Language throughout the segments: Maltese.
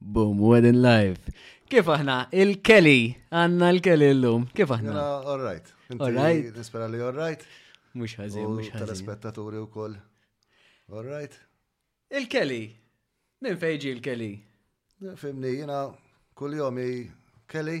Boom, well in life. Kif aħna? Il-Kelly, għanna l-Kelly l-lum. Kif aħna? Jena, all right. All right. Nispera li all right. Mux ħazin, mux ħazin. Telespettaturi u koll. All right. Il-Kelly. Min fejġi il-Kelly? Fimni, jena, kull jomi Kelly.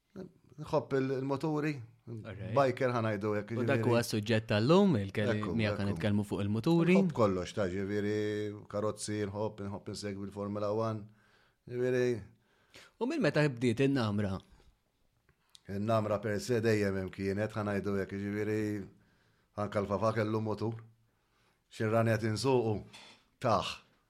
Nħobb il-moturi, biker ħanajdu jek. U dak huwa suġġett tal-lum, il-kelli miegħek kan nitkellmu fuq il-moturi. Nħobb kollox ta' ġifieri karozzi, nħobb, nħobb insegwi l-Formula 1. Ġifieri. U minn meta bdiet in-namra? In-namra per se dejjem hemm kienet ħanajdu jek ġifieri anka l-fafa kellu motur. Xirranet insuqu taħ.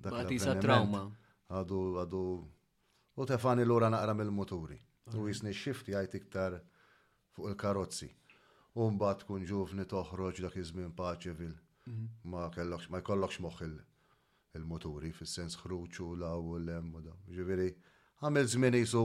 Batisa trauma. Għadu, għadu, u tefani l-ura naqra mill-moturi. U jisni xifti għajt iktar fuq il-karozzi. U mbagħad tkun ġuvni toħroġ dak iż-żmien paċevil. Mhm. Ma kellokx, ma jkollokx moħħ il-moturi fis-sens ħruġ u law u l-lem u da. Ġifieri, għamil żmien jisu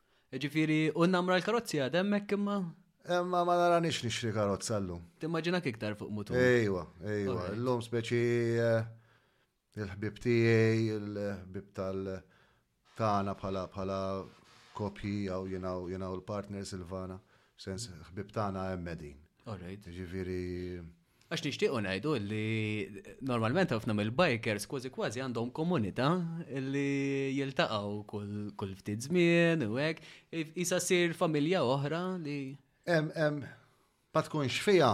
Ġifiri, u namra l-karozzi għad hemmhekk imma? Imma ma nara nix nixri karozza llum. Timmaġinak iktar fuq mutur. Ejwa, ejwa, llum speċi eh, il-ħbib tiegħi, il-ħbib tal-tana bħala bħala kopji jew jenaw jenaw l-partner Silvana, sens ħbib tana hemm medin. Alright. Ġifiri. Għax nixtiequ ngħidu li normalment ħafna mill-bikers kważi kważi għandhom komunità li jiltaqgħu kull ftit żmien u hekk, isa sir familja oħra li. Hemm hemm ma tkunx fija.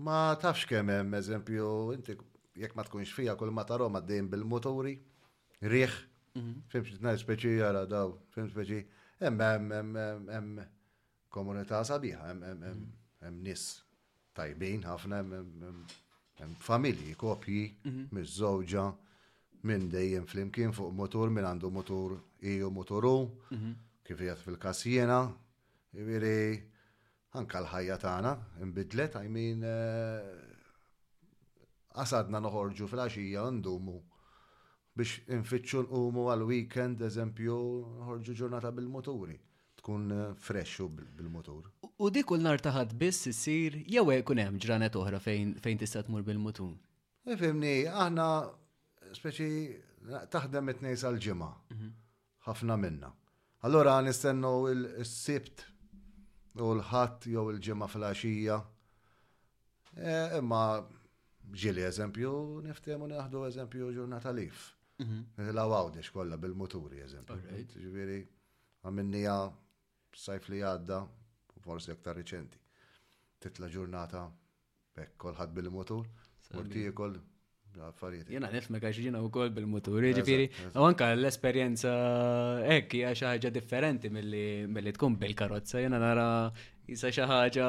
Ma tafx kemm hemm eżempju inti jekk ma tkunx fija kull ma tarhom għaddejn bil-moturi, riħ, mhm. fimx tnaj speċi jara daw, fimx speċi, hemm hemm hemm Komunità sabiħa, hemm nies tajbin ħafna, hemm familji, kopji, mhm. miż-żewġa, minn dejjem flimkien fuq motur, minn għandu motur iju moturu, mhm. kif jgħat fil-kas jena, jiviri, anka l-ħajja tagħna imbidlet, I mean, eh, għasadna noħorġu fil-għaxija ndumu biex infittxu nqumu għal-weekend, eżempju, nħorġu ġurnata bil-moturi. tkun fresh u bil-mutur. U dik kull nar taħad biss issir jew jkun hemm ġranet oħra fejn fejn tista' tmur bil-mutur. Ifimni, e, aħna speċi taħdem it-tnejn sal-ġimgħa. Mhm. Ħafna minna. Allora nistennu il-sibt u l-ħadd jew il-ġimgħa fil-għaxija. E, imma ġili eżempju, niftehmu naħdu eżempju ġurnata lif. Mhm. Nilaw għawdex kollha bil-muturi eżempju. Ġifieri. Għamilniha s-sajf li għadda u forsi aktar riċenti. Titla' ġurnata bekk kolħadd bil-mutur, mort iekol, affarijiet. Jena nif me kaxġina u kol bil-mutur, ġifiri, u anka l-esperienza ekk hija xi ħaġa differenti mill-li tkun bil-karozza, jena nara jisa xi ħaġa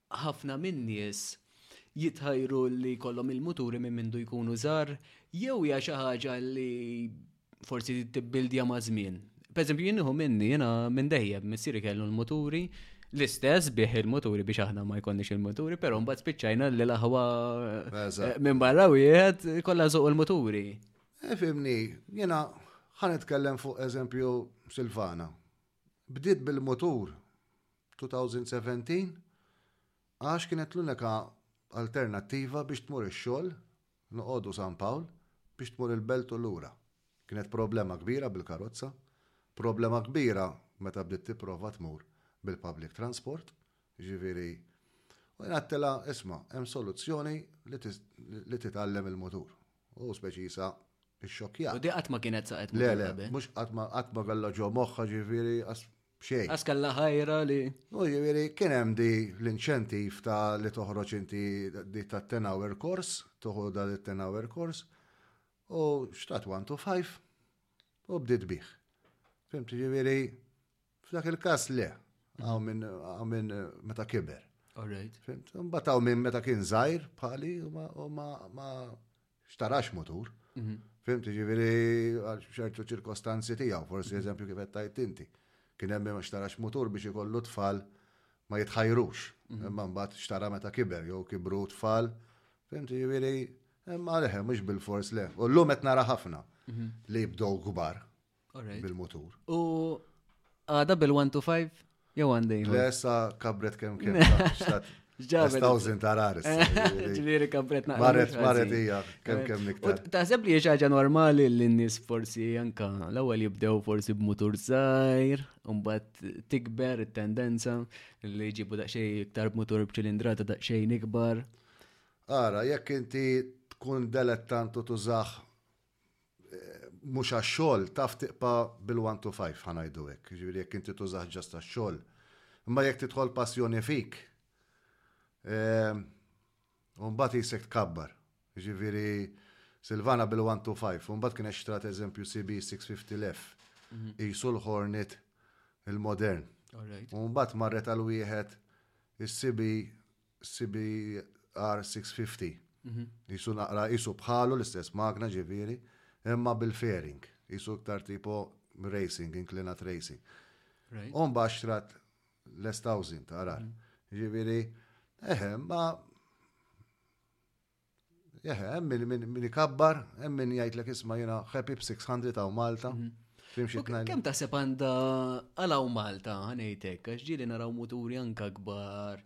Ħafna min-nies jitħajru li jkollhom il-muturi minn mindu jkunu żgħar jew hija xi ħaġa li forsi tibbildja maż-żmien? Pereżempju jien nieħu minni, jiena minn dejjem missieri kellu l-muturi, l-istess bih il-muturi biex aħna ma jkollniex il-muturi, però mbagħad spiċċajna li l-aħwa eh, minn barra wieħed kollha żuq il-muturi. Eh, fimni, jiena ħan nitkellem fuq eżempju Silvana. Bdiet bil-mutur 2017 għax kienet l-unika alternattiva biex tmur ix-xogħol, noqogħdu San Pawl, biex tmur il-Belt u lura. Kienet problema kbira bil-karozza, problema kbira meta bdiet tipprova tmur bil-public transport, jiġifieri, u jien għedtilha, isma', hemm soluzzjoni li titgħallem il-mutur. U speċi jisha xxokkjat. U di qatt ma kienet saqet motur qabel? Le, le, mhux qatt ma kellha ġo moħħha, jiġifieri, b'xejn. Għas kalla ħajra li. U jiviri, kien hemm di l-inċentiv ta' li toħroġ inti di ta' 10 hour course, toħu da' 10 hour course, u xtat 1 to 5, u bdiet biħ. Fimti ġiviri, f'dak il-kas le, għaw minn meta kiber. Alright. Fimt, mbataw minn meta kien zaħir, bħali, u ma xtarax mutur. Fimt, ġiviri, għal ċertu ċirkostanzi tijaw, forsi eżempju kif tajt inti. Kien hemm xtarax mutur biex ikollu tfal ma jitħajrux. Mhm. Imma mbagħad xtara meta kiber, jew kibru tfal. Fimt, ġiviri, imma leħe, mhux bil-fors le. U llum qed nara ħafna mhm. li jibdow kbar. bil-motur. U għada bil-1 to 5? Jew għandi. Lesa kabret kem kem. Ġabet. Tawżin ta' raris. Ġviri kabret naqra. Maret, maret ija, kem kem niktar. Taħseb li ħaġa normali li n-nis forsi anka l-ewel jibdew forsi b'mutur zaħir, unbat tikber il-tendenza li ġibu daqxej iktar b'mutur b'ċilindrata daqxej nikbar. Ara, jekk inti tkun delettantu tużax mhux għax-xogħol taf tiqpa bil-one to five ħanajdu hekk, ġifieri jekk inti tużaħ ġast għax-xogħol. Imma jekk tidħol passjoni fik, ehm, u mbagħad jisek tkabbar. Ġifieri Silvana bil-one to five, u mbagħad kien xtrat eżempju CB 650 lef, mhm. jisu l-Hornet il-modern. U mbagħad marret għal wieħed is-CB CBR 650. Qisu naqra qisu bħalu l-istess magna ġifieri, imma bil-fairing. Qisu iktar tipo racing, inklinat racing. U mbagħad xtrat l-S1000 tarar. Ġifieri, eħe, ma Eħe, hemm min, min, min ikabbar, hemm min jgħidlek isma' jiena ħebib 600 hawn Malta. Mhm. Fimx it-tnajn. Kemm taħseb għandha għal hawn Malta ħanejtek għax ġieli naraw muturi anka kbar.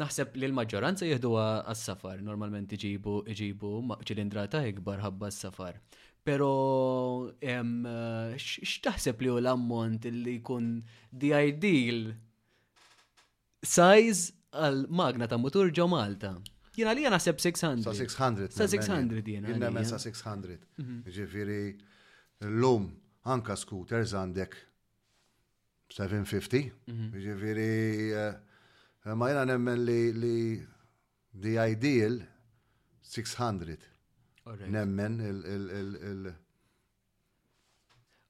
Naħseb li l-maġġoranza jieħdu għas-safar, normalment iġibu iġibu ċilindrata ikbar ħabba s-safar. Pero x'taħseb li hu l-ammont li jkun the ideal Size għal magna ta' mutur ġo Malta. Jien għalija naħseb 600. Sa 600. Sa 600 jien. Jien nemmen sa 600. Mhm. Ġifiri, l-lum anka scooters għandek 750. Mhm. Ġifiri, eh, ma jena nemmen li li the ideal 600. Nemmen il-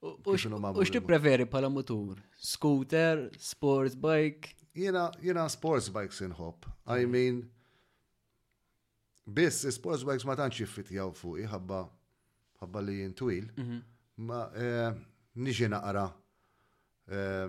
U xti preferi pala mutur? Scooter, sports bike? Jena, jena sports bikes inħob. I mm. mean, biss sports bikes ma tantx jiffitjaw fuq ħabba ħabba li jien twil. Mhm. Ma eh, niġi naqra eh,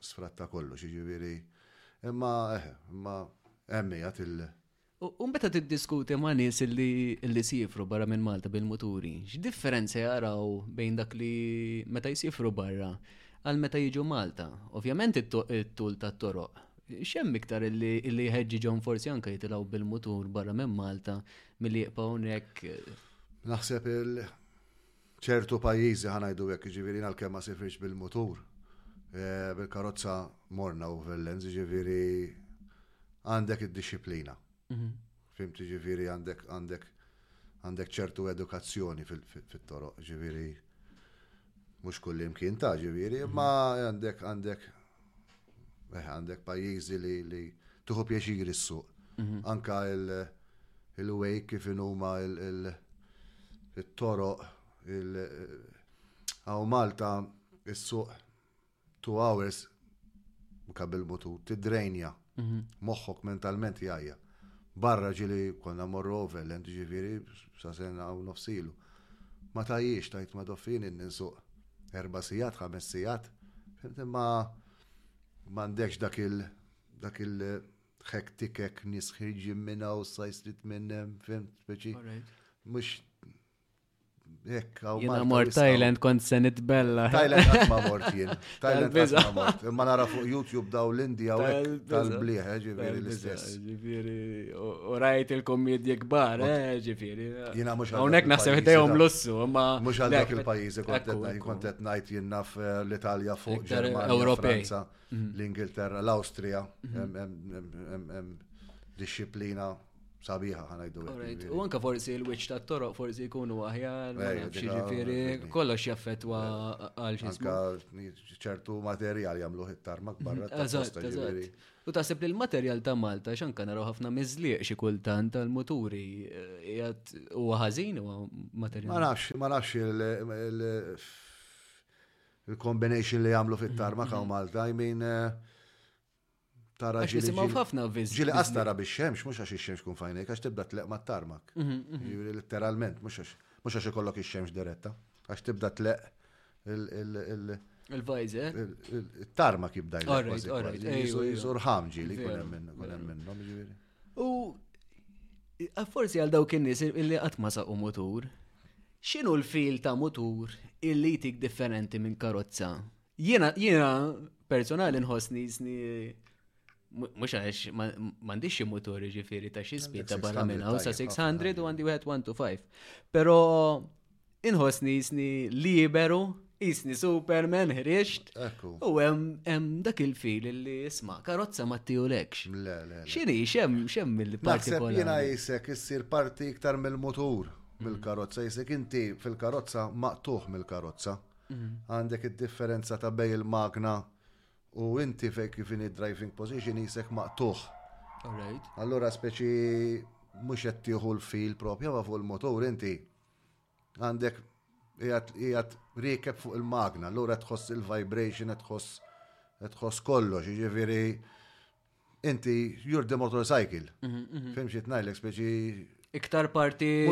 Sfratt ta' kollox, jiġifieri. Imma, eh, imma hemm qiegħed il- U meta tiddiskuti ma' nies li siefru barra minn Malta bil-muturi, x'differenza jaraw bejn dak li meta jsiefru barra għal meta jiġu Malta? Ovvjament it-tul tat-toroq. X'hemm iktar li jħeġġiġhom forsi anke jitilgħu bil-mutur barra minn Malta milli jibqgħu hawnhekk? Naħseb il- Ċertu pajjiżi ħa ngħidu hekk, jiġifieri jien għalkemm ma sifirtx bil-mutur, bil-karozza morna overlands, jiġifieri għandek id-dixxiplina. Fimt jiġifieri għandek għandek għandek ċertu edukazzjoni fit-toroq, ġifieri mhux kull imkien ta' ġifieri, imma għandek għandek Eh, għandek pajjiżi li li tuħu pjaċiri s-suq. Mhm. Anka il-way kif huma il-toroq għaw Malta s-suq two hours kabil mutu t-drejnja mhm. moħħok mentalment jgħajja. Barra ġili konna morru overland ġifiri sa sena u nofsilu. Ma tajiex tajt ma doffin n-ninsuq. erba' sigħat, ħames sigħat, fimt, imma m'għandekx dak il dak il hekk tikek nies ħirġin minn hawn sa jsrit minn fimt speċi. Mhux Jekk, għaw ma. Mor Thailand kont se nitbella. Thailand għat ma mort jien. Thailand għat ma mort. Ma nara fuq YouTube daw l-India u tal-bliħ, eh, ġiviri l-istess. Ġifiri, u rajt il-kommedji kbar, eh, ġifiri. Jina mux għal. Unek naħseb dejjem lussu, ma. Mux għal dak il-pajizi kontetna, kontet najt jinna fl-Italja eh, fuq Ġermanja, Franza, mm. l-Ingilterra, l-Austria, mm-hmm. disciplina sabiħa ħanajdu. U anka forsi l-wiċ ta' toroq forsi jkunu aħjar, ġifiri, kollox jaffetwa għal xismu. Anka ċertu materjal jamlu hittar mak barra. Eżatt, eżatt. U taħseb li l-materjal ta' Malta x'anka naraw ħafna miżlieq xi kultant tal-muturi qiegħed huwa ħażin huwa materjal. Ma nafx, ma nafx il-combination li jagħmlu fit-tarmak hawn Malta, I mean tara ġili. Nisimgħu ħafna viżi. Ġili qas tara bix-xemx, mhux għax ix-xemx kun fajnejk, għax tibda tleq mat-tarmak. Literalment, mhux għax ikollok ix-xemx diretta. Għax tibda tleq il-vajzer. Il-tarma kif dajja. Alright, alright. Jisur ħamġi li kunem minnom ġiviri. U forsi għal dawk in-nies illi qatt ma saqu mutur, x'inhu l-fil ta' mutur illi jtik differenti minn karozza? Jiena jiena personali nħossni jisni mux għax mandiċ xie motor ġifiri ta' xie speed ta' barra minn għaw sa' 600 u għandi 1 to 5. Pero inħosni jisni liberu, jisni superman ħriċt. U għem dak il-fil li jisma, karozza ma lekx. Xini, xem, xem mill-partikolari. Naħseb jina jisek jissir parti iktar mill-motor mill-karozza, jisek inti fil-karozza maqtuħ mill-karozza. Mhm. Għandek id-differenza ta' bej il-magna U inti fej kif in driving position jisek maqtuħ. Alright. Allura speċi mux jattieħu l-fil propja ma fuq il-motor inti għandek jgħat rikeb fuq il-magna, allura tħoss il-vibration, tħoss tħoss kollox, ġiviri Inti, you're the motorcycle. Mhm, mhm. Fim xit najlek speċi. Iktar parti.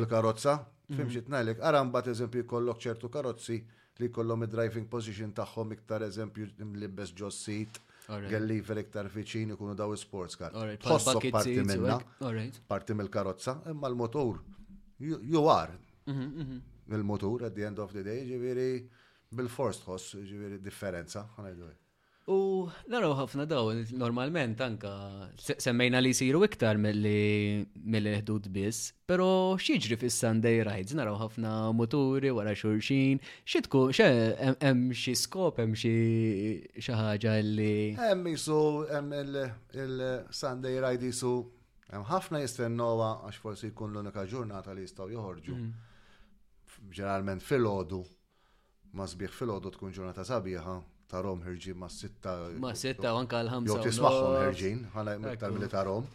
il-karozza. Mhm. Fim xit najlek. Aram bat eżempju kollok ċertu karozzi li kollom il-driving position tagħhom iktar eżempju mlibbes ġossit. Gelli fer iktar fiċin ikunu daw sports car. Ħossok parti minna. Parti mill-karozza, imma l-motor. You are. Il-motor at the end of the day, ġiviri bil-forst ħoss, ġiviri differenza. U naraw ħafna daw, normalment anka semmejna li jisiru iktar mill-ħdud biss, pero xieġri fis sunday rides, naraw ħafna muturi wara xurxin, xitku, hemm xi skop, hemm xi ħaġa li. Hemm jisu hemm il-Sunday ride jisu hemm ħafna jistennowa għax forsi jkun l-unika ġurnata li jistgħu joħorġu. Mm. Ġeneralment fil-ħodu Ma sbieħ filgħodu tkun ġurnata sabiħa, tarom ħirġin ma' sitta. Ma' sitta u anka l-ħamsa. Jew tismaħħom ħirġin, ħana iktar mill tarom.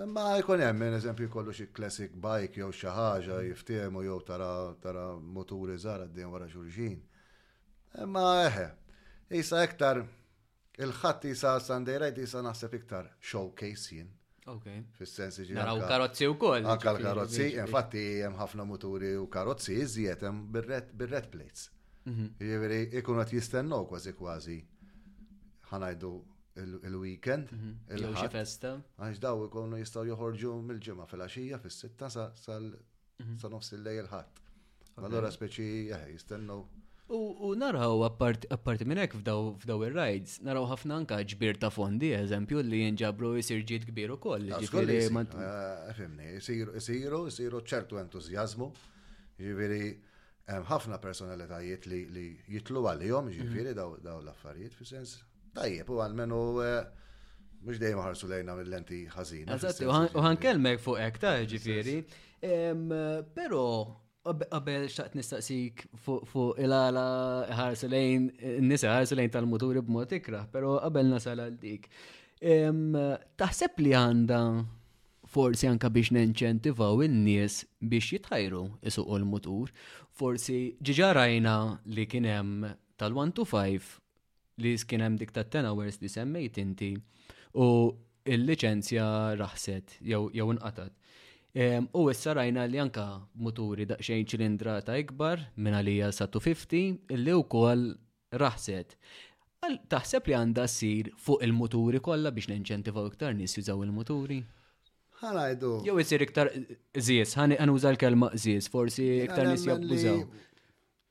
Ma jkun hemm, minn eżempju, kollu xi classic bike jew xi ħaġa jiftehmu jew tara tara moturi żgħar għaddejn wara xulxin. Ma eħe, isa iktar Il-ħadd isa Sunday Ride isa naħseb iktar showcase jien. Ok. Fis-sens ġi. Naraw karozzi wkoll. Anka l-karozzi, infatti hemm ħafna muturi u karozzi iżjed hemm bir-red plates. Mhm. Jiġifieri ikun qed jistennew kważi kważi ħanajdu il-weekend. Mhm. Il-ħadd festa. Għax daw ikunu jistgħu joħorġu mill-ġimgħa fil-għaxija fis-sitta sal sa nofs il-lejl ħadd. Allora speċi eh, jistennu. U naraw apparti minn hekk f'daw ir-rides, naraw ħafna anka ġbir ta' fondi, eżempju, li jinġabru jisir ġid kbir ukoll. Ah, ġifieri eh, Fimni, jisiru, jisiru, jisiru ċertu entużjażmu, ġifieri ħafna personalitajiet li jitlu għalihom, mhm. ġifieri daw l-affarijiet, fis-sens Tajjeb, u għalmenu mux dejjem ħarsu lejna mill-lenti ħazina. Eżatti, u ħankelmek fuq ek ta' ġifiri. Pero, qabel xaqt nistaqsik fuq il-għala ħarsu lejn, nisa ħarsu lejn tal-muturi b'mod ikraħ, pero qabel nasal għal dik. Taħseb li għanda forsi anka biex nenċentivaw in-nies biex jitħajru isuqu l-mutur. Forsi ġiġarajna li kienem tal-1 to 5 li kien hemm dik ta' 10 hours li semmejt inti u il-liċenzja raħset jew inqatat. U issa rajna li anka muturi daqsxejn ċilindrata ikbar minn għalija sa 250 illi wkoll raħset. Taħseb li għandha ssir fuq il-muturi kollha biex ninċentivaw iktar nies jużaw il-muturi? Ħanajdu. Jew isir iktar żies, ħanuża l-kelma żies, forsi iktar nies jabbużaw.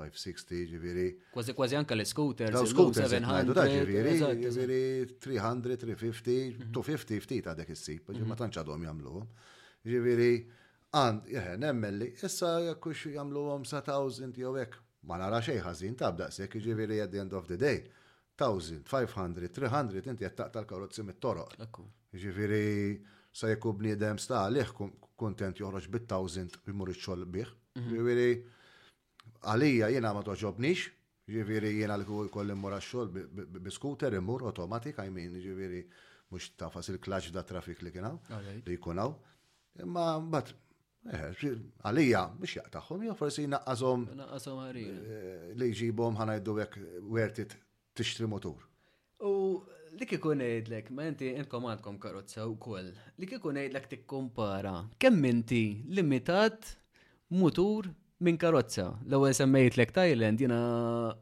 560 jiġifieri. Kważi kważi anke l-scooters. L-scooters ngħidu da jiġifieri, jiġifieri 300, 350, 250 ftit għadek issib, mhm. ma tantx għadhom jagħmluhom. Jiġifieri għand jeħe eh, nemmen li issa jekk hux jagħmluhom sa 1000 jew hekk. Ma nara xejn ħażin tab daqshekk jiġifieri at the end of the day. 1000, 500, 300 inti qed taqta' l-karozzi mit-toroq. Jiġifieri sa jekk hu bniedem sta għalih kuntent joħroġ bit-thousand u jmur ix-xogħol bih. Jiġifieri għalija jiena ma toġobnix, jiġifieri jiena li kieku jkolli mmur għax-xogħol bi scooter imur automatic, I mean, jiġifieri mhux tafas il-klaġ da trafik li kien hawn li jkun hawn. Imma mbagħad Eh, għalija, biex jaqtaħħom, jo forsi naqqasom. Naqqasom għarija. Eh, li jġibom ħanajdu għek wertit tixtri mutur. U li kieku ngħidlek, ma inti intkom għandkom karozza wkoll, li kieku ngħidlek tikkumpara kemm inti limitat mutur minn karozza. L-ewwel semmejtlek Thailand jiena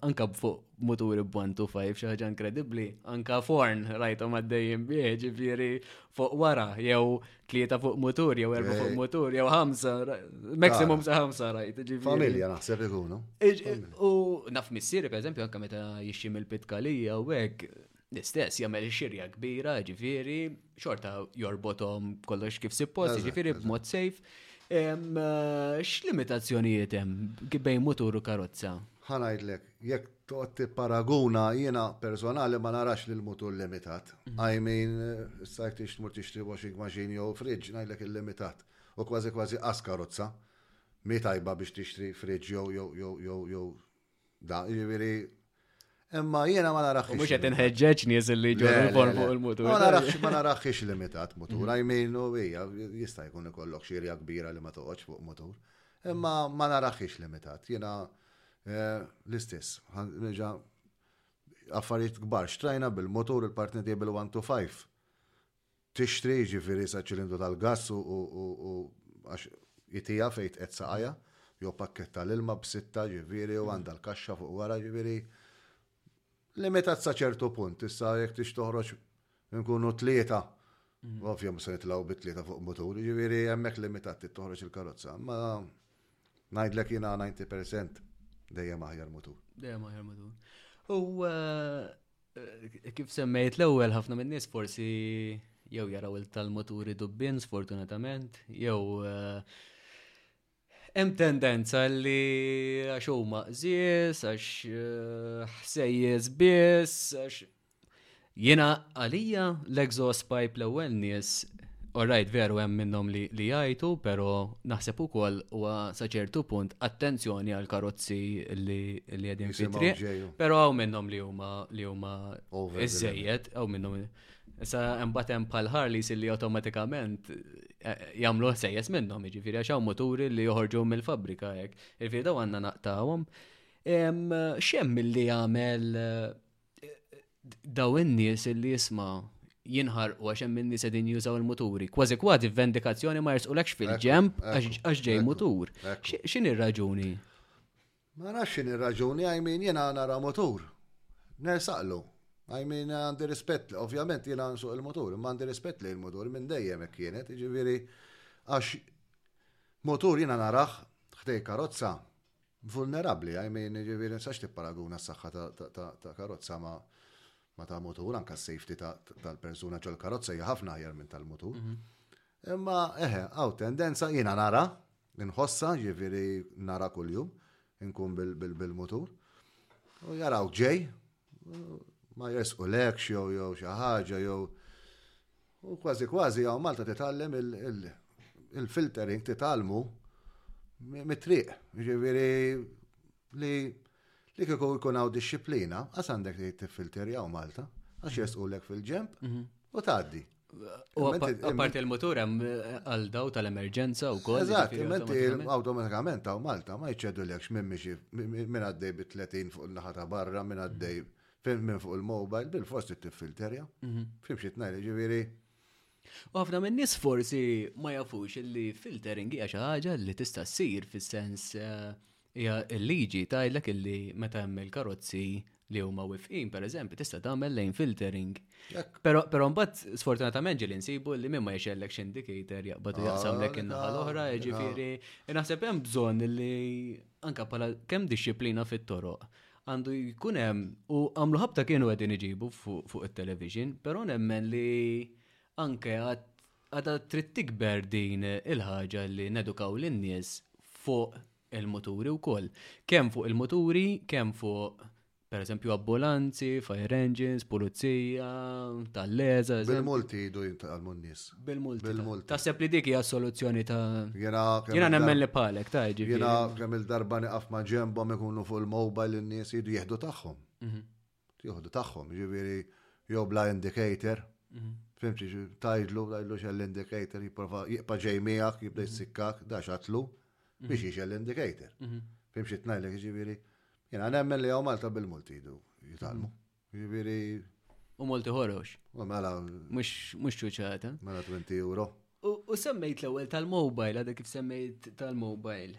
anka fuq muturi b'1 to 5 xi ħaġa inkredibbli, anka forn rajthom għaddejjin bih, ġifieri fuq wara jew tlieta fuq mutur, jew erba fuq eh. mutur, jew ħamsa, maximum sa ħamsa rajt. Familja naħseb ikunu. U naf missieri, per eżempju, anka meta jixxim il-pitkalija u hekk, l-istess jagħmel xirja kbira, ġifieri, xorta jorbotom kollox kif suppost, ġifieri b'mod safe. Eh, x'limitazzjonijiet hemm bejn mutur u karozza? Ħanajdlek, Jekk toqgħod tipparaguna, jiena personali ma narax li l-mutur limitat. I mean, is-sajf tix tmur tixtri washing machine jew fridge, ngħidlek illimitat. U kważi kważi qas karozza mhi tajba biex tixtri fridge jew jew jew jew jew da. Jiġifieri Imma jiena ma narax. Mhux qed inħeġġeġ nies li ġorru l-form fuq il-mutur. Ma narax ma narax limitat mutur, I mean, u hija jista' jkun ikollok xirja kbira li ma toqgħodx fuq mutur. Imma ma narax limitat. Jiena L-istess, reġa' affarijiet kbar, xtrajna bil-motur il-partner tiegħi bil-one to five. Tixtri ġifieri sa ċilindru tal-gass u għax itiha fejn tqegħed saqajha, jew pakkett tal-ilma b'sitta ġifieri u għandha l-kaxxa fuq wara ġifieri Limitat sa ċertu punt, issa jekk tix toħroġ nkunu tlieta, mm. ovvja ma se nitlgħu bi tlieta fuq mutur, jiġifieri hemmhekk limitat trid toħroġ il-karozza, ma ngħidlek jiena 90% dejjem aħjar mutur. Dejjem aħjar mutur. U eh, eh, kif semmejt l-ewwel ħafna min-nies forsi jew jaraw il tal-moturi dubbin sfortunatament, jew eh, Hemm tendenza li għax huma qżies, għax eh, ħsejjes biss, għax jiena għalija l-exhaust pipe l-ewwel nies Orajt veru hemm minnhom li li jajtu, pero naħseb ukoll huwa sa ċertu punt attenzjoni għal karozzi li li qegħdin fit-triq. Pero hawn minnhom li huma li huma iżejjed, hawn minnhom Issa imbagħad hemm bħal Harleys li awtomatikament eh, jagħmlu sejjes minnhom, jiġifieri għax hawn muturi li joħorġu mill-fabbrika hekk. Jiġifieri daw għandna naqtawhom. X'hemm milli jagħmel eh, daw in-nies li jisma' jinħarqu għax hemm in-nies qegħdin jużaw il-muturi. Kważi kważi vendikazzjoni ma jersqulekx fil-ġemp għax ġej mutur. X'in ir-raġuni? Ma nafx x'inhi r-raġuni, I mean jiena nara mutur. Nersaqlu. I mean għandi rispett, ovvjament jiena nsuq il-mutur, imma għandi rispett lejn il-mutur, minn dejjem hekk kienet, jiġifieri għax mutur jiena narah ħdejn karozza vulnerabbli, I mean jiġifieri tistax tipparaguna s-saħħa ta' karozza ma' ma ta' mutur, anka s-safety tal-persuna ġol karozza hija ħafna aħjar minn tal-mutur. Mhm. Imma, eħe, għaw tendenza, jina nara, Inħossha, jiġifieri nara kuljum, inkun bil-mutur. U jarawk ġej, ma jersqulekx jew jew xi ħaġa jew u kważi kważi hawn Malta titgħallem il-filtering titgħallmu mit-triq. Jiġifieri li Li kieku jkun hawn dixxiplina, għas għandek tgħid tiffilterjaw Malta, għax mhm. jesqulek fil-ġemp mhm. u tgħaddi. U għapart il-motur hemm eh, għal daw tal-emerġenza u kol. Eżatt, menti automatikament ta' Malta ma jċedu l minn miexi minn għaddej bi 30 fuq l-naħa ta' barra, minn għaddej mhm. minn fuq il-mobile, bil-fost it-tifilterja. Fim xi tnajli ġiviri. U ħafna minn nis forsi ma jafux li filtering hija xi ħaġa li tista' ssir fis-sens eh, Hija l-liġi tgħidlek illi meta hemm il-karozzi li huma wifqin, per eżempju, tista' tagħmel lane filtering. Però però mbagħad sfortunatament ġieli nsibu li min ma jiex election indicator jaqbad u jaqsam lek in-naħa l-oħra, jiġifieri naħseb hemm bżonn li anke bħala kemm dixxiplina fit-toroq għandu jkun hemm u għamlu ħabta kienu qegħdin iġibu fuq it-television, però nemmen li anke għad Għadha trid tikber din il-ħaġa li nedukaw lin-nies fuq il-muturi wkoll. Kemm fuq il-muturi, kemm fuq per eżempju ambulanzi, fire engines, pulizija, tal-leza. Bil-multi jidu jintaqalmu n-nies. Bil-multi. Bil-multi. Taħseb li dik hija soluzzjoni ta' Jena Jena nemmen li palek, ta' ġifi. Jena kemm il-darba niqaf ma' ġembhom ikunu fuq il-mobile n-nies jidu jieħdu tagħhom. Mhm. Jieħdu tagħhom, jiġifieri jew bla indicator, fimti tajdlu, tajdlu xell indicator, jipprova jiqpa ġej miegħek, jibda jissikkak, da xatlu biex jixel indicator. Fimti tnajdlek jiġifieri. Jena nemmen li għaw Malta bil-multi jidu jitalmu. Jiġifieri. U multi ħorox. U mela. Mux ċuċata. Mela 20 euro. U semmejt l-ewwel tal-mobile, għadha kif semmejt tal-mobile.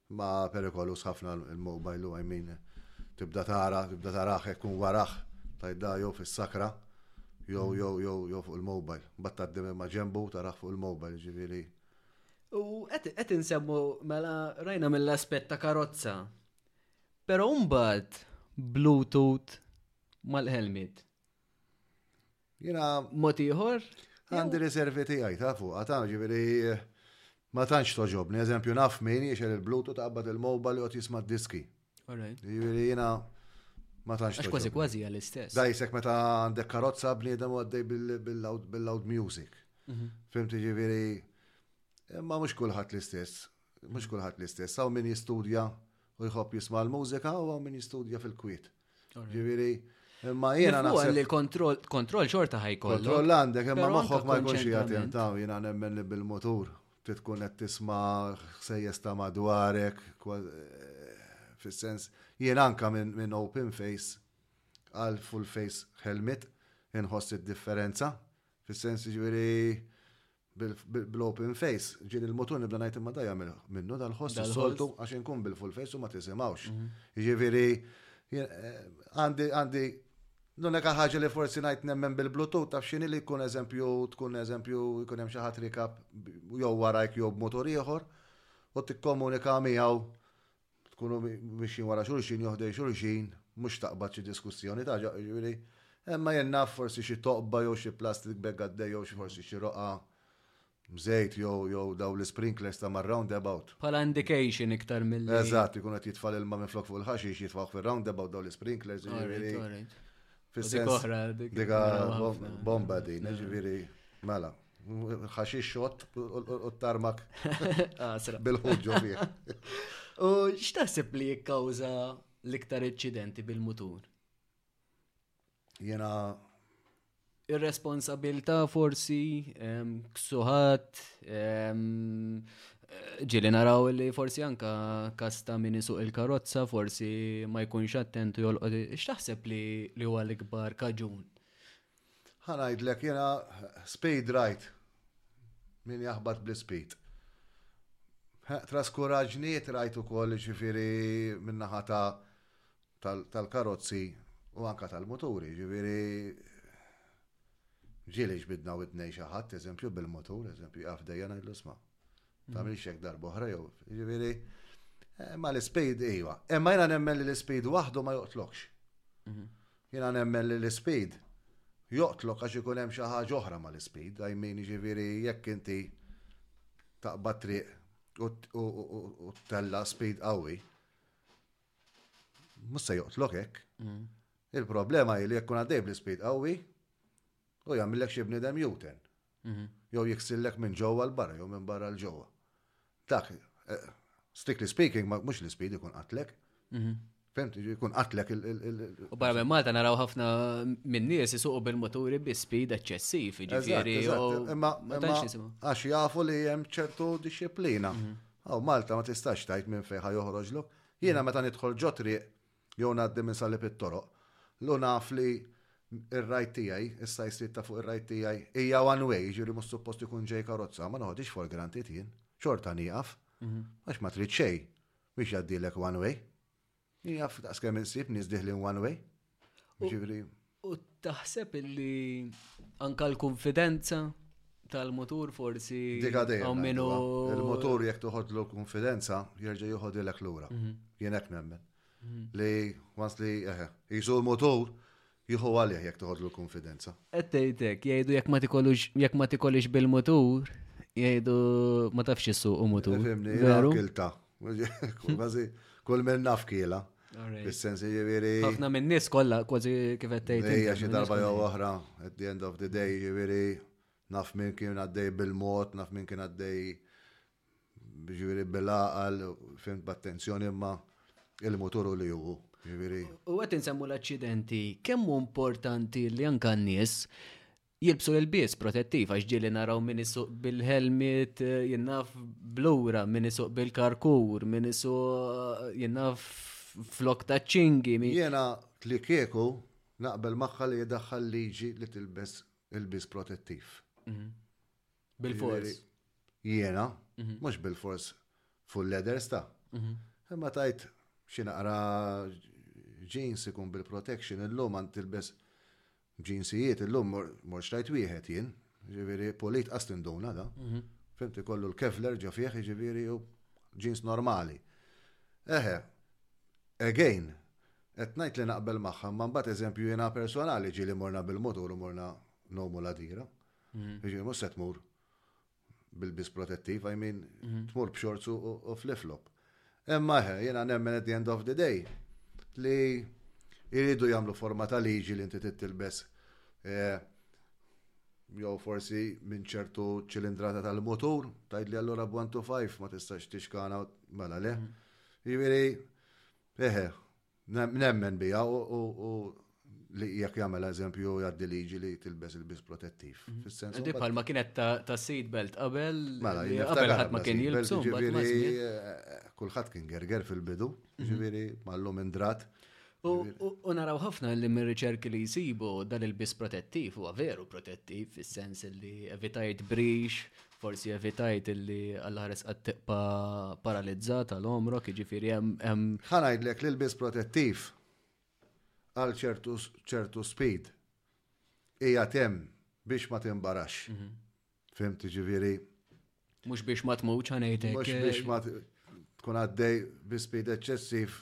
Imma perikoluż ħafna l-mobile u I mean tibda tara, tibda tarah hekk u warah tgħidha jew fis-sakra jew jew jew jew fuq il-mobile. Mbagħad tgħaddi minn ma' ġenbu u tarah fuq il-mobile, jiġifieri. U qed qed insemmu mela rajna mill-aspett ta' karozza. Però mbagħad Bluetooth mal-ħelmiet. Jena. Mod ieħor? Għandi riservi tiegħi ta' fuq, ta' ġifieri ma tantx toġobni, eżempju naf min jiexel il-Bluetooth qabad il-mobile jgħod jisma' diski. Jiġifieri jiena ma tantx. Għax kważi kważi għall-istess. Dajsek meta għandek karozza bniedem għaddej bil-loud music. Mhm. Fimti ġifieri imma mhux kulħadd l-istess, mhux kulħadd l-istess, hawn min jistudja u jħobb jisma' l-mużika u hawn min jistudja fil-kwiet. Ġifieri, imma jiena naħseb li kontroll xorta ħajkollu. Kontroll għandek imma moħħok ma jkunx qiegħed jintaw jiena nemmen li bil-motur trid tkun qed tisma' sejjes ta' madwarek fis-sens jien anka minn open face għal full face helmet inħoss id-differenza fis-sens ġifieri Bil-open face, ġieli l-mutur nibda ngħid imma da jagħmel minnu dal-ħoss is-soltu għax inkun bil-full face u ma tisimgħux. Jiġifieri għandi l-unika ħaġa li forsi ngħid nemmen bil-Bluetooth taf x'inhi li jkun eżempju tkun eżempju jkun hemm xi ħadd rikab jew warajk jew b'mutur ieħor u tikkomunika miegħu tkunu mixjin wara xulxin jew ħdejn xulxin, mhux taqbad xi diskussjoni ta' ġaqq, jiġifieri, imma jien naf forsi xi toqba jew xi plastic bag għaddej jew xi forsi xi roqgħa b'żejt jew jew dawn l-isprinklers ta' mar-roundabout. Bħala indication iktar milli. Eżatt, ikun qed jitfa' l-ilma minflok fuq il-ħaxix jitfgħuh fir-roundabout dawn l-isprinklers, jiġifieri. All right, all right. Fis-sens oħra dik. Dika bomba din, ġifieri mela. Ħaxi xott u tarmak ah, bil-ħuġġu fih. U x'taħseb li jikkawża l-iktar inċidenti bil-mutur? Jena. Irresponsabilta forsi, ksuħat, Ġili naraw li forsi anka kasta min isuq il-karozza, forsi ma jkunx attent u jolqod. X'taħseb li li huwa l-ikbar kaġun? Ħanajdlek jena speed right min jaħbat bl-speed. Traskuraġniet rajt ukoll ġifieri minnaħa ta' tal-karozzi u anke tal-muturi, ġifieri ġieli ġbidna widnej xi ħadd, eżempju bil-mutur, eżempju jaf dejja ngħidlu sma. Tagħmilx hekk darba oħra jew, ġifieri eh, ma l-ispeed iva. Imma jiena nemmen li l-ispeed waħdu ma joqtlokx. Mhm. Jiena nemmen li l-ispeed joqtlok għax ikun hemm xi ħaġa oħra ma l-ispeed, għajmin ġifieri jekk inti taqbad triq u tella speed qawwi. Mhux se joqtlok hekk. Mm. Il-problema hi li jekk kun għaddej bl-ispid qawwi u jagħmillek xi bniedem juten. Mhm. Jew jiksillek minn ġewwa l-barra jew minn barra l-ġewwa. Dak, eh, strictly speaking, mhux l-ispid ikun qatlek. Mhm. Fem, jkun qatlek il- U barra minn Malta naraw ħafna minn nies isuqu bil-moturi bi speed eċċessiv, ġifieri. Għax jafu li hemm ċertu disciplina. Mhm. Hawn Malta ma tistax tgħid minn fejn ħa joħroġlok. Jiena meta nidħol ġo triq jew ngħaddi minn salib it-toroq, lu naf li r-right tiegħi, is-sidestreet ta' fuq ir-right tiegħi hija one way, jiġifieri mhux suppost ikun ġej karozza, ma noħodhiex for granted jien. Xorta nieqaf. Għax ma trid xejn biex jgħaddilek one way. Jaf, daqs kemm insib nies diħlin one way. Ġifieri. U taħseb illi anka l-konfidenza tal-motur forsi. Dik għadejja. Minu. Il-motur jekk toħodlu konfidenza jerġa' joħodilek lura. Mhm. Jien hekk nemmen. Mhm. Li once li eħe, jisu l-motur Jieħu għalih jekk toħodlu l-kunfidenza. Qed tgħid hekk, jgħidu jekk ma tikollux jekk ma tikollix bil-mutur, jgħidu ma tafx issuq u mutur. Fimni, veru kilta. Kważi kull minn naf kiela. Fis-sens jiġifieri. Ħafna minn nies kollha kważi kif qed tgħid. Ejja xi darba jew oħra, at the end of the day jiġifieri naf min kien għaddej bil-mod, naf min kien għaddej Ġifieri bil-għaqal, fim b'attenzjoni imma il-mutur u li hu. Ġifieri. U qed insemmu l-aċċidenti, kemm hu importanti li anke n-nies jilbsu l-bies protettiv għax ġieli naraw min isuq bil-helmet, jinnaf blura, min isuq bil-karkur, min isuq jinnaf flok ta' ċingi. Jena li kieku naqbel magħha li jidaħħal liġi li tilbes il-bies protettiv. Mhm. Bil-fors. Jiena, mhm. mhux bil-fors full leathers ta'. Mhm. Imma tajt xi naqra jeans ikun bil-protection illum għand tilbes ġinsijiet illum mor xtajt wieħed jien, ġifieri polit qastin duna da. Mhm. Fimti kollu l-kevler ġo fih ġifieri u ġins normali. Eħe, again, qed ngħid li naqbel magħha, ma mbagħad eżempju jiena personali ġieli morna bil-motor u morna nomu ladira. Mhm. Jiġifieri mhux se tmur bil-bis protettiv, I mean, mhm. tmur b'xorts u flip-flop. Imma ħe, jiena nemmen at the end of the day li jridu jagħmlu forma ta' liġi li inti tittilbes eh, jew forsi minn ċertu ċilindrata tal-motur, tajd li allura b'1 to 5 ma tistax tixkana mela le. Mhm. Jiġifieri, eħe, Nemmen biha u li jekk jagħmel eżempju jgħaddi liġi li tilbes il-bis protettiv. Mhm. Di bħalma kienet ta' seat belt qabel. Mela, qabel ħadd ma kien jilbsu. Ġifieri eh, eh, kulħadd kien gerger fil-bidu, mhm. ġifieri mallum indrat. U naraw ħafna li mir riċerki li jisibu dan il-bis protettiv huwa veru protettiv fis-sens li evitajt brix Forsi evitajt illi għall-ħares qed tibqa' paralizzata l-omrok, jiġifieri hemm. Ħa ngħidlek li l-biss protettiv għal ċertu speed hija temm biex ma timbarax. Mhm. Fimt ġifieri. Mhux biex ma tmutx ħanejtek. Mhux biex eh. ma tkun għaddej bi speed eċċessiv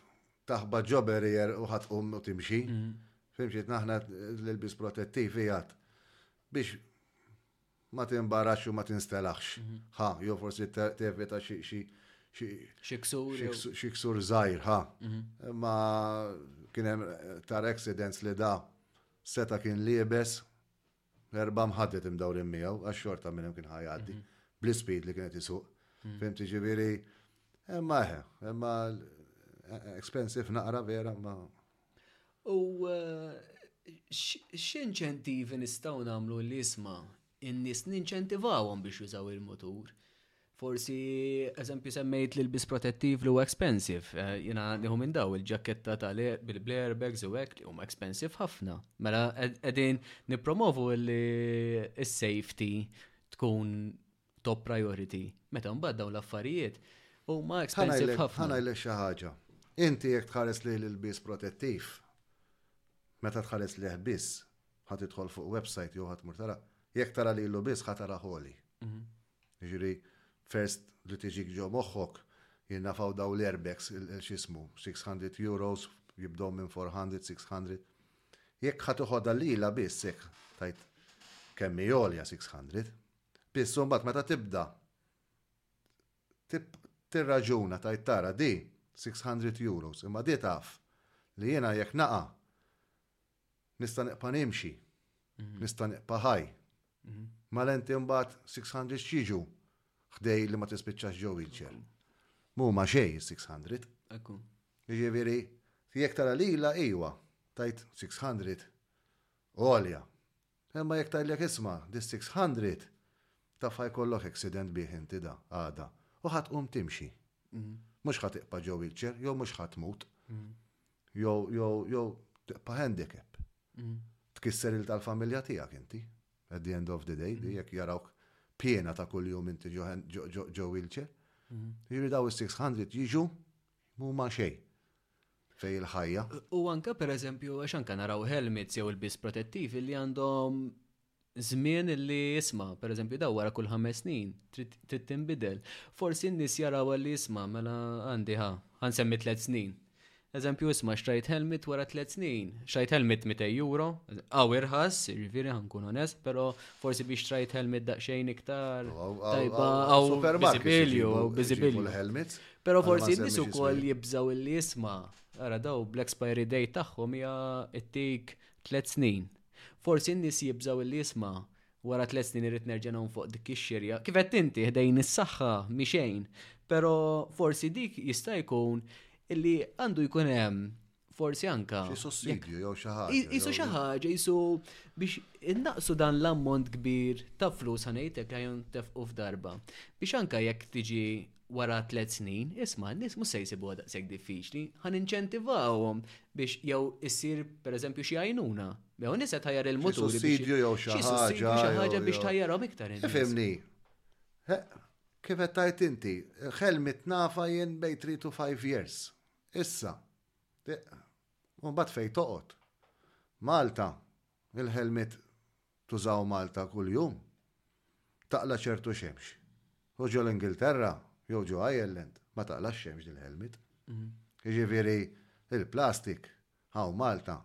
taħba ġoberier u ħatqum u timxi. Mhm. Fimxiet naħna l-biss protettiv hija biex ma tinbarax u ma tinstelaħx. Ħa, jew forsi tevita xi ksur żgħir, ħa. Ma kien hemm tar accidents li da seta kien liebes erba' mħaddet imdawrin miegħu għax xorta minn hemm kien ħajgħaddi bl-ispeed li kien qed isuq. Fimt jiġifieri, imma eħe, imma expensive naqra vera ma. U x'inċentivi nistgħu nagħmlu li jisma' in-nies ninċentivawhom biex jużaw il-mutur? Forsi, eżempju, semmejt li l-bis protettiv li huwa expensive, eh, jina nieħu minn daw il-ġaketta tal bil-blairbags u hekk li huma expensive ħafna. Mela qegħdin nippromovu li s-safety tkun top priority, meta mbagħad dawn l-affarijiet huma expensive ħafna. Ħana jlek xi ħaġa. Inti jekk tħares li l-biss protettiv, meta tħares li biss, ħat idħol fuq website jew ħat murtara, jekk tara li l biss ħat tara ħoli. Mhm. Ġiri, first li tiġik ġo moħħok, jenna faw daw l-airbags, xismu, 600 euros, jibdow minn 400, 600. Jekk ħat uħodha li la biss, jekk tajt kemmi jolja 600, Biss imbagħad meta tibda tirraġuna tgħid tara di 600 euros imma di taf li jiena jekk naqa' nista' nibqa' nimxi, nista' nibqa' ħaj. Mela inti mbagħad 600 x'jiġu ħdej li ma tispiċċax ġo wheelchair. Mhuma xejn is-600. Ekku. Jiġifieri jekk tara lilha iwa tgħid 600 għolja. Imma jekk tgħidlek isma' di 600, taf ħa jkollok accident bih inti da, għada, u ħa tqum timxi. Mhux ħa tiqpa' ġo wheelchair, jew mhux ħa tmut. Jew, jew, jew tiqpa' handicap. Tkisser il tal-familja tiegħek inti, at the end of the day, di jekk jarawk piena ta' kuljum inti ġo wheelchair. Jiġifieri daw is-600 jiġu Huma xejn fejn il-ħajja. U anke pereżempju għax anke naraw helmets jew ilbies protettivi li għandhom żmien li isma' pereżempju daw wara kull ħames snin trid tinbidel. Forsi n-nies jaraw li isma' mela għandi ħa nsemmi tliet snin. Eżempju isma' xtrajt helmet wara tliet snin, xtrajt helmet 200 euro, għaw irħas, jiġifieri ħankun onest, però forsi biex xtrajt helmet daqsxejn iktar. Tajba għaw supermarket. Biżibilju. Pero forsi n-nis u koll jibżaw il jisma. Għara daw, black expiry date taħħom hija it-tik tlet snin. Forsi n-nis jibżaw il jisma wara tlet snin irrit nerġena fuq dik ix-xirja. Kif qed inti ħdejn is-saħħa miexejn, pero forsi dik jista' jkun illi għandu jkun hemm Forsi anka. Xi sussidju jew xi ħaġa. Isu xi ħaġa, isu biex innaqsu dan l-ammont kbir ta' flus ħanejtek li ħajun tefqu f'darba. Biex anka jekk tiġi wara tliet snin, isma' n-nies mhux se jsibuha daqshekk diffiċli, ħan inċentivawhom biex jew issir pereżempju xi għajnuna. Jew nies qed ħajjar il-mutur. Xi sussidju jew xi ħaġa. Xi ħaġa biex tajjarhom iktar. Fimni. Kif qed tajt inti, ħelmit nafa jien bejn 3 to 5 years. Issa. U mbagħad fejn toqgħod. Malta, il-ħelmiet tużaw Malta kuljum. Taqla' ċertu xemx. U ġo l-Ingilterra jew ġo Ireland ma taqlax xemx dil-ħelmiet. Jiġifieri l-plastik hawn Malta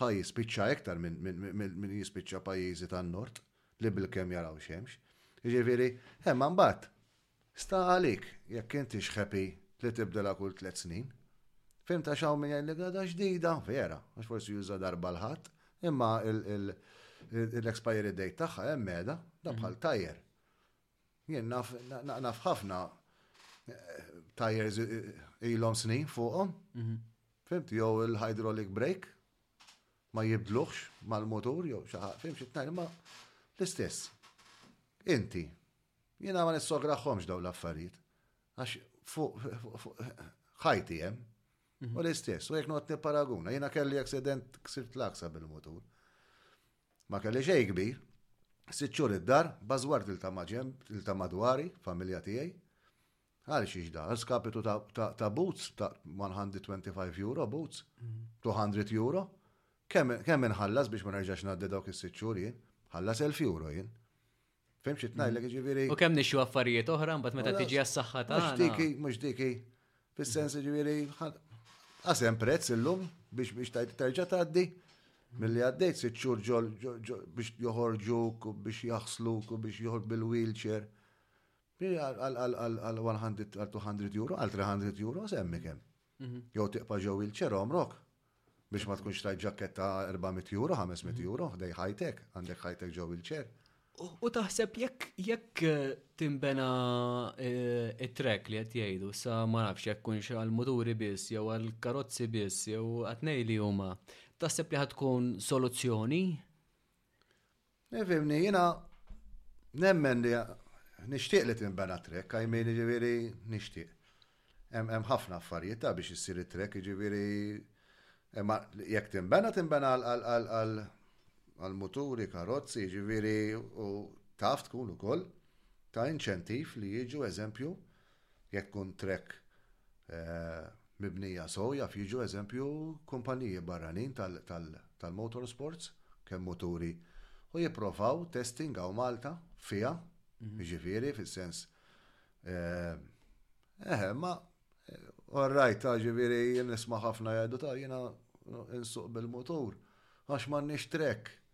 Ħa jispiċċa iktar minn jispiċċa pajjiżi tan-Nord li bilkemm jaraw xemx. Jiġifieri, imma mbagħad sta għalik jekk intix happy li tibdilha kull tliet snin. Fhimt għax hawn min jgħidlek għadha ġdida, vera, għax forsi juża darba l-Ħadd, imma l-expiry date tagħha hemm qiegħda, dan bħal tajjer. Jien naf, naf ħafna tajers ilhom snin fuqhom. Mhm. Fimt, jew il-hydraulic brake ma jibdluħx mal-motur jew xi ħadd, fim xi tnajr ma l-istess. Inti, jiena ma nissograħħomx daw l-affarijiet għax fuq ħajti hemm. Mhm. U l-istess, u jek not paraguna, jina kelli aksident ksirt laksa bil-motur. Ma kelli xej kbir, sitxur id-dar, bazwart il-tama ġem, il-tama dwari, familja tijaj. Għal xiex da, skapitu ta' boots, ta' 125 euro boots, 200 mhm. euro. Kemm inħallas biex ma nerġax naddi dawk is-sitxur jien? Ħallas 1000 euro jien. Fimx itnajlek mm. ġiviri. U kem nixu affarijiet oħra, bat meta tiġi għas-saxħa ta' Mux diki, mux diki. Fis-sens ġiviri, għasem prezz illum biex biex tajt terġa taddi. Mill-li għaddejt sitt xhur ġol biex joħorġu, biex jaħslu, biex joħorġ bil-wheelchair. Għal 100, għal 200 euro, għal 300 euro, semmi kem. Jew tiqpa' ġew wheelchair għomrok biex ma tkunx tajt ġakketta 400 euro, 500 euro, ħdej ħajtek, għandek ħajtek ġew wheelchair. U taħseb jekk jekk eh, timbena eh, it-trek li qed jgħidu sa ma nafx jekk kunx għall-muturi biss jew għall-karozzi biss jew għatnej li huma, taħseb li ħad tkun soluzzjoni? Fimni, jiena nemmen li nixtieq li tinbena t-trek, I mean, jiġifieri nixtieq. Hemm ħafna affarijiet ta' biex issir it-trek, jiġifieri imma jekk tinbena, tinbena għal muturi, karozzi, jiġifieri u taf tkun ukoll ta' inċentiv li jiġu eżempju Jekk tkun track mibnija sew jaf jiġu eżempju kumpaniji barranin tal-motor sports kemm muturi u jipprovaw testing hawn Malta fiha, jiġifieri fis-sens eħe imma all right jiġifieri jien nisma' ħafna jgħidu ta' jiena insuq bil-mutur għax m'għandniex track.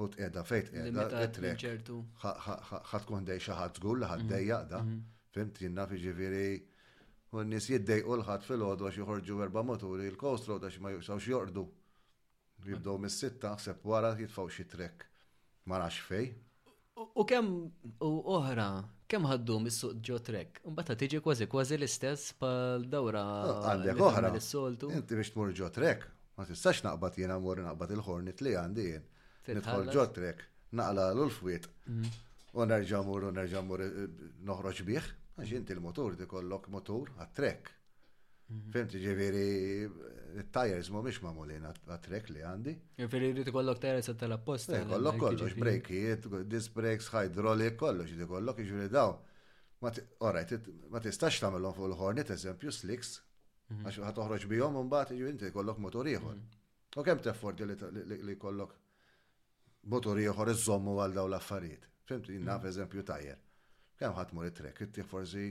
u tqiegħda fejn tqiegħda it-trek ħadd tkun dej xi ħadd żgur li ħadd mhm. dejjaq da. Mhm. Fimt jien naf jiġifieri u n-nies jiddejqu l-ħadd fil-għodu għax joħorġu erba' moturi l-coast road għax ma juqsawx jorqdu. Jibdew mhm. mis-sitta ħseb wara jitfgħu xi trek. Ma nafx fej. U kemm u oħra kemm ħaddu mis-suq ġo trek, mbagħad tiġi kważi kważi l-istess pal dawra għandek oħra. Inti biex tmur ġo trek, Ma tistax naqbad jiena mmur naqbad il-ħornit li għandi jien. Nidħol ġotrek, naqla l-ulfwiet mm. u nerġa' mur u nerġa' mur eh, noħroġ bih, għax inti l-motur di kollok motur għat-trek. Mm. Fimt ġiviri, il-tires ma miex mamulin għat-trek li għandi. Ġiviri, di kollok tires għat tal-apposta. Eh, kollok kollox, breakiet, disc brakes, hydraulic, kollox, di kollok ġiviri daw. Ma tistax tamillon fuq l-ħornet, eżempju, slicks, Mhm. Għax ħat toħroġ bihom u mbagħad jiġu inti jkollok motor ieħor. Mhm. U kemm teffordi li jkollok motor ieħor iżommu għal dawn l-affarijiet. Fimt, mhm. naf eżempju tajjer. Kemm ħadd mur it-trek, ittieħ forsi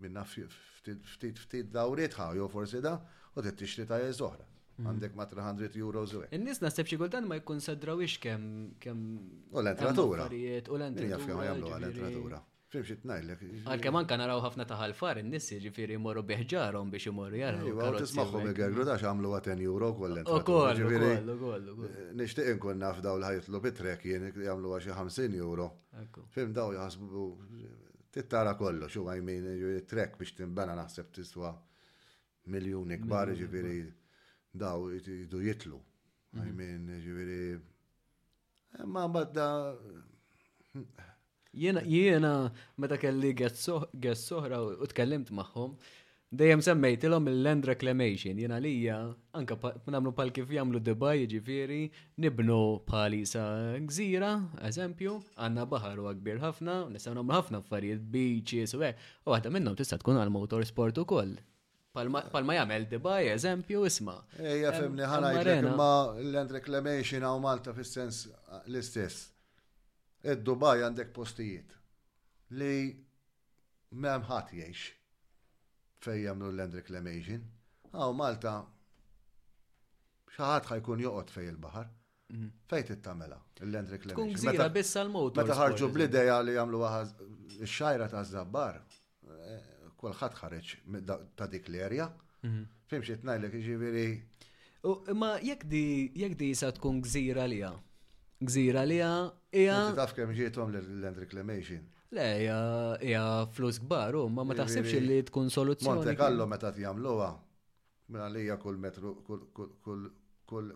minna ftit ftit dawriet ħaw forsi da u tittixri tajjer zoħra. Għandek ma 300 euro u In-nies naħseb xi kultant ma jikkunsadrawix kemm kemm. U l-entratura. U l-entratura. Jaf kemm jagħmlu għal-entratura. Fim xi tnajdlek. Għalkemm anka naraw ħafna ta' ħalfar in-nies jiġifieri jmorru bih ġarhom biex imorru jaraw. Iva, tismagħhom igergru ta' x'għamlu għat 10 euro kollha. Ukoll, ukoll, ukoll. Nixtieq inkun naf daw li ħajtlu bit-trek jien jagħmlu għaxi 50 euro. Fim daw jaħsbu tittara kollox u għajmin trek biex timbena naħseb tiswa miljuni kbar ġifieri daw jidu jitlu. Għajmin ġifieri Ma badda. Jiena, jiena, meta kelli għess soħra u tkellimt maħħom, dejjem semmejtilhom il-land reclamation, jiena lija, anka namlu pal kif jamlu Dubai, ġifiri, nibnu pali sa gżira, eżempju, għanna bahar u għakbir ħafna, nistaw namlu ħafna affarijiet, beaches u għek, u għadda minnom tista tkun għal motorsport u koll. Palma jagħmel Dubai, eżempju, isma. Ejja, femni, ħanajt ma l-land reclamation għaw Malta fis-sens ah, l-istess. Id-Dubai għandek postijiet li m'hemm ħadd jgħix fejn jagħmlu l-land reclamation. Għaw Malta xaħat ħajkun joqgħod fej il-baħar. Mhm. Fejn trid tagħmela il-land reclamation? Tkun gżira biss għal motor. Meta ħarġu bl-idea li jagħmlu x-xajra ta' żabbar, eh, kulħadd ħareġ ta' dik l-erja. Mhm. Fim xi tnajlek jiġifieri. Ma jekk di jekk di sa tkun gżira liha. Gżira liha hija. Taf kemm ġiethom l-land reclamation. Le, hija flus kbar, ma ma taħsibx li tkun soluzzjoni. Monte Carlo meta jagħmluha Minn għalija kull metru,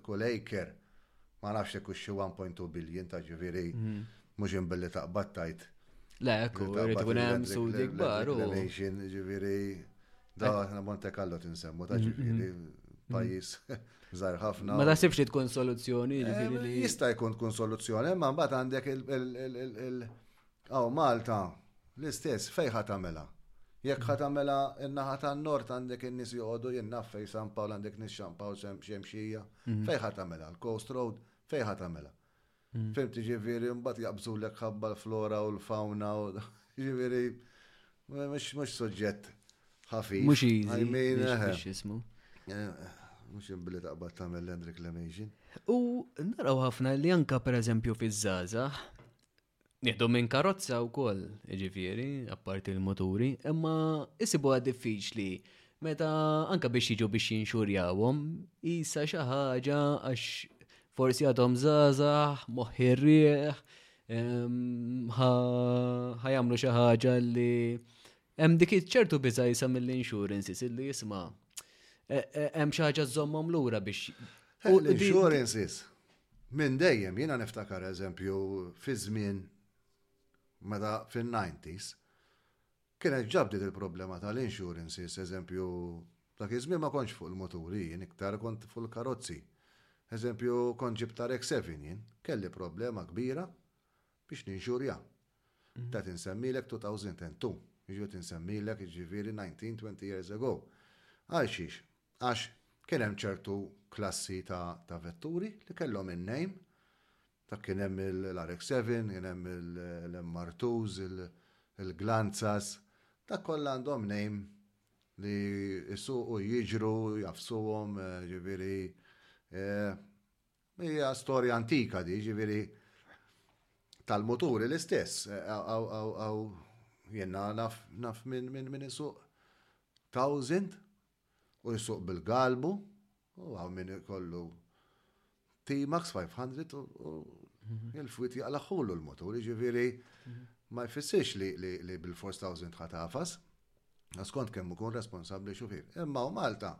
kull acre, ma nafx jekk hux xi 1.2 billion ta' ġifieri mhux int billi taqbad tgħid. Le, ekku, irid ikun hemm sudi kbar. Ġifieri, da aħna Monte Carlo tinsemmu ta' ġifieri pajjiż żgħar ħafna. Ma taħsibx li tkun soluzzjoni? Jista' jkun tkun soluzzjoni, imma mbagħad għandek Hawn Malta, l-istess, fejn ħa tagħmilha? Jekk ħa tagħmilha n-naħa tan-Nord għandek in-nies joqogħdu jinnaf fejn San Pawl għandek nies Xanpawl, Xemxija, fejn ħa tagħmilha? L-Coast Road, fejn ħa tagħmilha? Fhimt jiġifieri mbagħad jaqbżulek ħabba l-flora u l-fawna u jiġifieri mhux suġġett ħafif. Mhux easy. Mhux jismu. Mhux imbili taqbad tagħmel land reclamation. U naraw ħafna li anka pereżempju fiż-żgħażagħ Nieħdu minn karozza wkoll, jiġifieri, apparti l-muturi, imma isibuha diffiċli meta anke biex jiġu biex jinxurjawhom jisa xi ħaġa għax forsi għadhom żgħażagħ, moħħirrieħ, ehm, ħajamlu xi ħaġa li Hemm dik iċ-ċertu biża' jisa' mill-insurances illi jisma' e, e, hemm xi ħaġa żommhom lura biex. Eh, l-insurances minn dejjem jiena niftakar eżempju fi żmien meta fin-90s kienet ġabdi il-problema tal-insurances eżempju dak iż-żmien ma kontx fuq il-moturi jien iktar kont fuq il-karozzi. Eżempju kont ġibta Rex 7 jien kelli problema kbira biex ninxurja. Qed insemmilek 2002, jiġifieri qed insemmilek jiġifieri 19, 20 years ago. Għal xiex? Għax kien hemm ċertu klassi ta' vetturi li kellhom in-name, dak kien hemm l-RX-7, kien hemm l-MR2s, il-Glanzas, dak kollha għandhom name li jsuqu, jiġru, jafsuhom, jiġifieri, Hija storja antika di, ġifieri tal-muturi l-istess. Jenna naf naf minn min, min isuq thousand u jisuq bil-galbu u għaw minn kollu T-Max 500 u il-fwit jaqlaħħulu l-muturi, ġifieri ma jfissirx li bil-4000 ħatafas. Skont kemm ikun responsabbli xufier. Imma u Malta,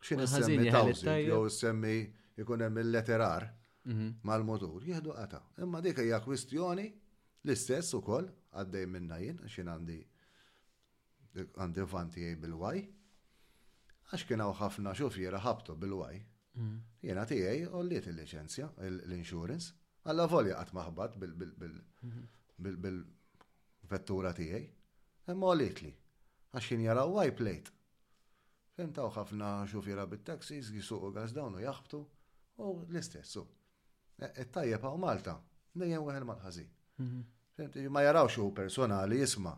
xin issemmi tawżi, jew issemmi ikun hemm il-letterar mhm. mal-motur, jieħdu qata. Imma dik hija kwistjoni l-istess ukoll għaddej minna jien xin għandi għandi vanti bil-waj. Għax kien hawn ħafna xufiera ħabtu bil-waj. Mhm. Jiena tiegħi għolliet il-liċenzja, l-insurance, għalla volja qatt maħbat bil- mhm. vettura tiegħi, imma għolietli, għax kien jara l-Y plate. Fhimt hawn ħafna xufiera bit-taxis jsuqu gas down u jaħbtu, u l-istess hu. It-tajjeb hawn Malta, dejjem weħel mal-ħażin. Fhimt, ma jarawx hu personali jisma'.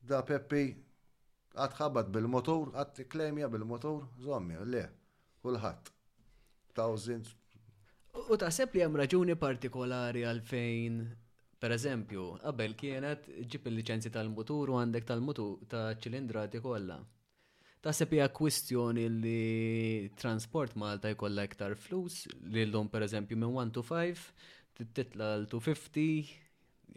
Da Peppi għad ħabat bil-motur, għad klejmja bil-motur, żommi, le. Kulħadd. Thousands. U taħseb li hemm raġuni partikolari għalfejn Per eżempju, qabel kienet ġib il-liċenzji tal-mutur u għandek tal-mutur ta' ċilindrati kollha. Taħseb hija kwistjoni li transport Malta jkollha iktar flus li llum pereżempju minn 1 to 5 titla l 250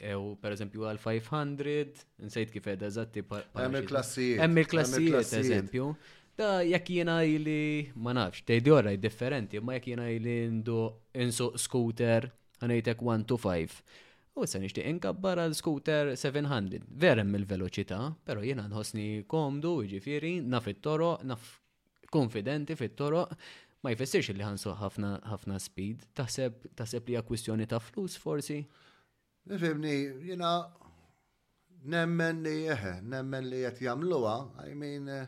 Ew, per eżempju, għal 500, nsejt kif edha eżatti. Hemm il-klassijiet. Hemm il-klassijiet, eżempju. Da, jekk jiena ili, ma nafx, tgħidi orra differenti, ma jekk jiena ili ndu insuq scooter, għanajtek 1 to 5. U se nixtieq inkabbar għal scooter 700. Verem il-veloċità, però jiena nħossni komdu, jiġifieri, naf it-toro, naf konfidenti fit-toroq ma jfissirx li ħansuħ ħafna ħafna speed. Taħseb taħseb li hija kwistjoni ta' flus forsi? Nifhimni, jiena nemmen li eħe, eh, nemmen li qed jagħmluha, I mean eh,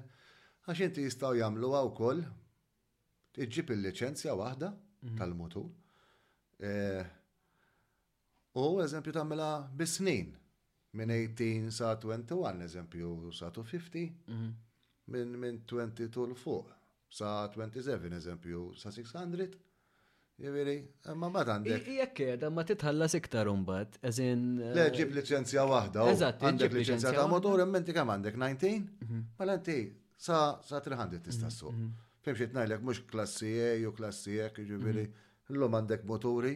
għax inti jistgħu jagħmluha wkoll iġġib il-liċenzja waħda mhm. tal-mutur. Eh, U eżempju tagħmilha bis-snin, minn 18 sa 21, eżempju sa 250, minn min 22 l fuq sa 27, eżempju sa 600. Jiviri, imma ma għandek. Jekk edha ma titħallas iktar umbat, eżin. Eh, Le ġib licenzja waħda. Eżatt, għandek licenzja ta' motor, immenti kam għandek 19, mhm. ma l-enti sa 300 tista' mhm, suq. Mhm. Fimxie tnajlek mux klassi E u klassi E, ġiviri, l-lum għandek moturi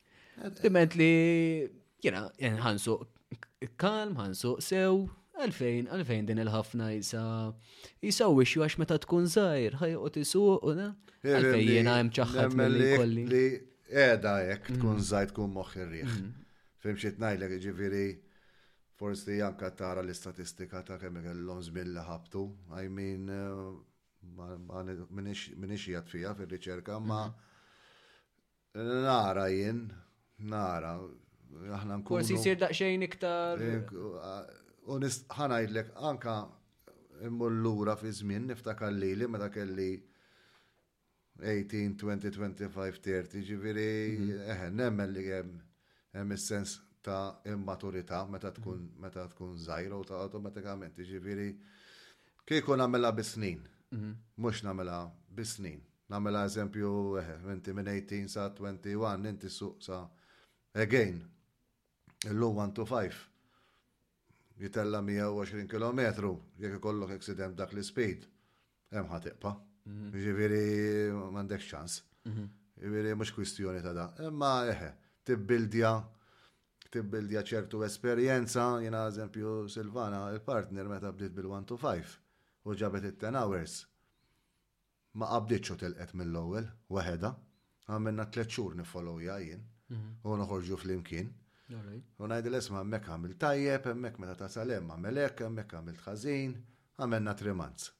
Diment li jena nħansu kalm, ħansu sew, għalfejn, għalfejn din il-ħafna jisa jisa u xju għax meta tkun zaħir, ħaj u tisu u da. Għalfejn jena hemm ċaħħat mill kolli. Li edha jek mm. tkun zaħir tkun moħħirriħ. Mm. Fim xie tnajlek ġifiri, forsi janka tara l-istatistika ta' kemm kellhom żmien li ħabtu. I mean, eh, minix jgħat fija fil-riċerka, ma' mm. Nara jien, nara, aħna nkunu. Forsi jsir daqsxejn iktar. U ħanajdlek anka immur lura fi żmien niftakar lili meta kelli 18, 20, 25, 30, ġifieri mhm. eħe nemmen li hemm hemm is-sens ta' immaturità meta tkun mhm. meta tkun żgħira u ta' awtomatikament, ġifieri kieku nagħmilha bis-snin, mhm. mhux nagħmilha bis-snin. Nagħmilha eżempju eħe, inti minn 18 sa 21 inti ssuq sa again illum 1 to 5 jitella' 120 kilometru jekk ikollok accident dak l-ispeed hemm ħa tiqpa'. Mhm. Jiġifieri m'għandek ċans. Mhm. Jiġifieri mhux kwistjoni ta' da. Imma eħe, tibbildja tibbildja ċertu esperjenza, jiena eżempju Silvana, il-partner meta bdiet bil-1 to 5 u ġabet it-10 hours. Ma qabditx u telqet mill-ewwel, waħedha. Għamilna tliet xhur niffolowja jien u noħorġu flimkien. U ngħidilha isma' hemmhekk għamilt tajjeb, hemmhekk meta tasal hemm agħmel hekk, hemmhekk għamilt ħażin, għamilna three months.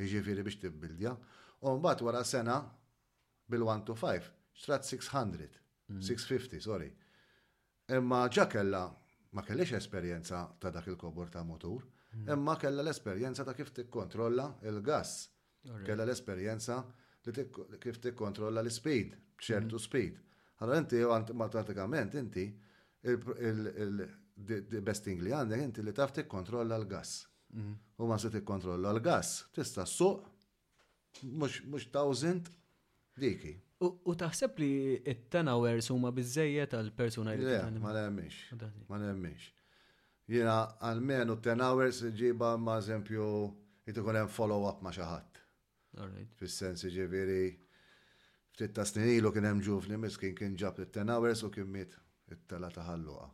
Jiġifieri biex tibbildja. U mbagħad wara sena bil-one to five xtrat six hundred, six fifty, sorry. Imma ġa kellha, ma kellhiex esperjenza ta' dak il-kobor ta' mutur, imma kellha l-esperjenza ta' kif tikkontrolla l-gass. Kellha l-esperjenza li kif tikkontrolla l-ispeed, b'ċertu speed. Allura inti awtomatikament inti the best thing li għandek inti li taf tikkontrolla l-gass. U once li tikkontrolla l-gass, tista' ssuq Mhux thousand diki. U taħseb li it-10 hours huma biżejjed għal persuna li Le, ma nemminx. Ma nemminx. Jiena għalmenu 10 hours ġiba ma' eżempju jrid ikun hemm follow-up ma' xi ħadd. Fis-sens ġifieri ftit ta' snin ilu kien hemm ġuvni miskin kien ġab it-10 hours u kien miet it-tela ta' ħalluqa.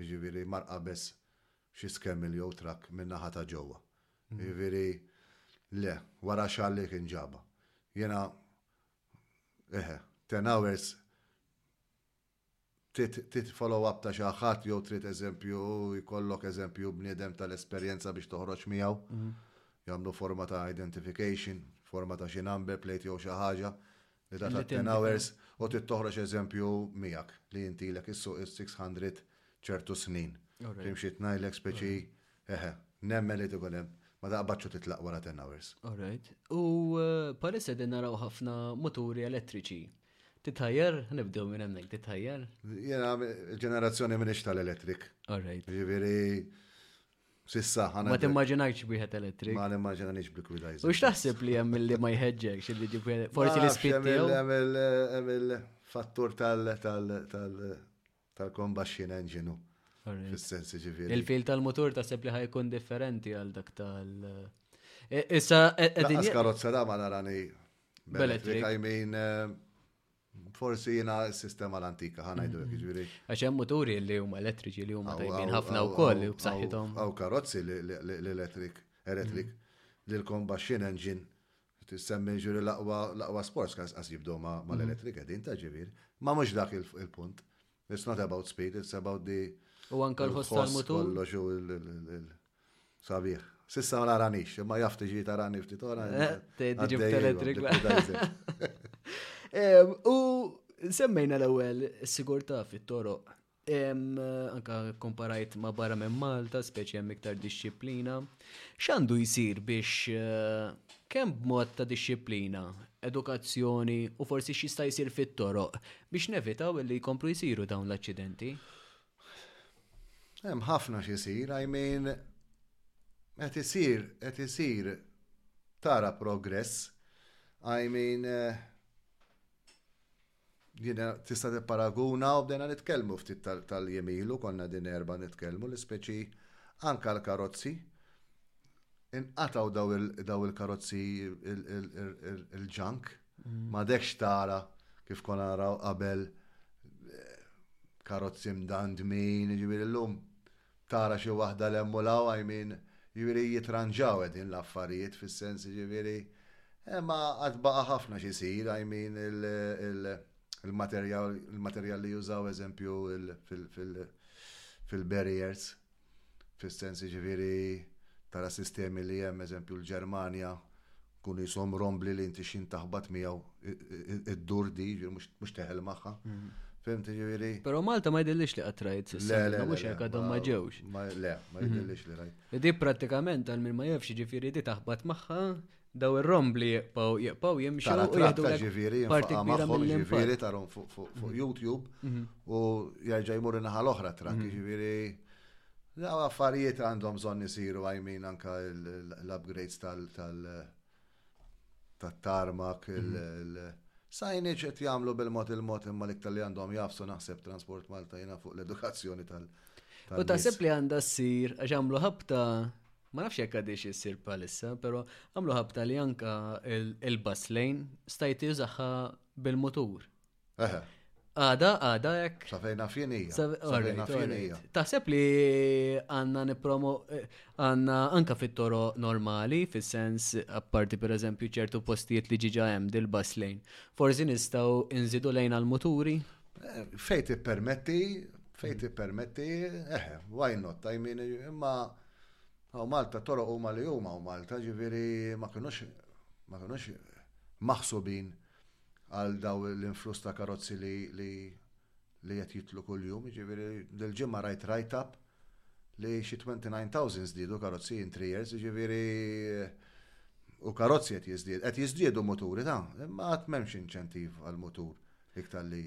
Ġifieri mar qabeż xi skemmil jew trakk min-naħa ta' ġewwa. Jiġifieri, le, wara xahar li kien ġabha. Jiena, eħe, ten hours trid follow up ta' xi ħadd jew trid eżempju jkollok eżempju bniedem tal-esperjenza biex toħroġ miegħu. Jagħmlu forma ta' identification, forma ta' xi number plate jew xi ħaġa Li ta' ta' 10 hours u trid toħroġ eżempju miegħek li inti ilek issuq is-600 ċertu snin. Li mxiet ngħidlek speċi eħe, nemmen li tkun hemm ma taqbadx u titlaq wara 10 hours. Alright. U eh, palissa din naraw ħafna moturi elettriċi. Titħajjar, nibdew minn hemmhekk titħajjar. Jena ġenerazzjoni minix tal-elettrik. Alright. Ġifieri Sissa ħana. Ma timmaġinajx wieħed elettrik. Ma nimmaġinajx b'liquidizer. U x'taħseb li hemm li ma jħeġġex li ġib forsi l-ispit Hemm il-fattur tal-combustion engine fis-sens ġifieri. Il-fil tal-motur taħseb li ħajkun differenti għal dak tal. E, issa qegħdin. Karozza da ma narani. B'elettrik, I mean. Eh, Forsi jiena s-sistema l-antika, ħana jdu mm-hmm. ġviri. Għax hemm muturi li huma elettriċi li huma tajbin ħafna wkoll u b'saħħithom. Aw karozzi l-elettrik, elettrik, mm-hmm. li l-combustion engine tissemmi ġuri l-aqwa sports kas qas jibdu ma l-elettrik mm-hmm. qegħdin ta' ġivir. Ma mhux dak il-punt. It's not about speed, it's about the. U anka l-ħoss tal-mutur. Kollox u l. Sabiħ. Sissa ma naranix, imma jaf tiġi tarani ftit ora. Eh, tiġi b'teletrik. U semmejna l-ewwel is-sigurtà fit-toroq. Anka komparajt ma barra minn Malta, speċi hemm iktar disċiplina. X'għandu jsir biex, kemm b'mod ta' dixxiplina, edukazzjoni u forsi x'jista' jsir fit-toroq biex nevitaw illi jkomplu jsiru dawn l-aċċidenti? Hemm ħafna x'isir, I mean qed isir, qed isir tara progress, I mean Jiena tista' tipparaguna u bdejna nitkellmu ftit tal-jiem ilu konna din erba' nitkellmu li speċi anke l-karozzi inqatgħu daw il-karozzi il-ġank mm. ma dekx tara kif konna naraw qabel eh, karozzi mdandmin, ġifieri llum Tara xi waħda 'l hemm u 'l hawn, I mean, jiġifieri jitranġaw qegħdin l-affarijiet fis-sens jiġifieri, eh, ma għad baqa' ħafna x'isir, I mean il-materjal, il-materjal li jużaw eżempju fil-barriers, fis-sens jiġifieri tara sistemi li hemm eżempju l-Ġermanja, Kun jisom rombli li inti xin taħbat miegħu id-dur di, mhux teħel magħha. Fimti ġifieri. Però Malta ma jidillix li qatt rajt. Le, le, mhux hekk għadhom ma ġewx. Le, ma mhm. jidillix li rajt. Di prattikament għal min ma jafx ġifieri di taħbat magħha daw ir-rombli jibqgħu jibqgħu jimxu u jieħdu ġifieri parti kbira mill-ġifieri tarhom fuq mhm. YouTube mhm. u jerġa' jmur naħa l-oħra trak, ġifieri Naqra affarijiet għandhom bżonn isiru għajmin anke l-upgrades tat-tarmac, il-signage qed jagħmlu bil-mod il-mod imma l-iktar li għandhom jagħfsu naħseb Transport Malta jiena fuq l-edukazzjoni tal- U taħseb li għandha ssir għax għamlu ħabta ma nafx jekk għadix issir bħalissa, però għamlu ħabta li anke il-bus lane stajt jużaha bil-mutur. Eħe. Għada, għada ek. Safejna fjenija. Safejna fjenija. Taħseb li għanna nipromo, eh, għanna anka fit-toro normali, fil-sens, apparti per eżempju ċertu postijiet li ġiġa hemm dil-bas lejn. Forsi nistaw inżidu lejn għal-muturi? Eh, fejt permetti, fejt permetti, eħe, eh, why not, I mean, imma għaw Malta toro u ma li huma u Malta ġiviri ma kienux ma kienux maħsubin għal daw l-influss ta' karozzi li li li qed jitlu kuljum, jiġifieri dil-ġimgħa rajt write up li xi 29,000 żdiedu karozzi in 3 years, jiġifieri u karozzi qed jiżdied, qed jiżdiedu muturi ta' imma qatt m'hemmx inċentiv għal mutur iktar li.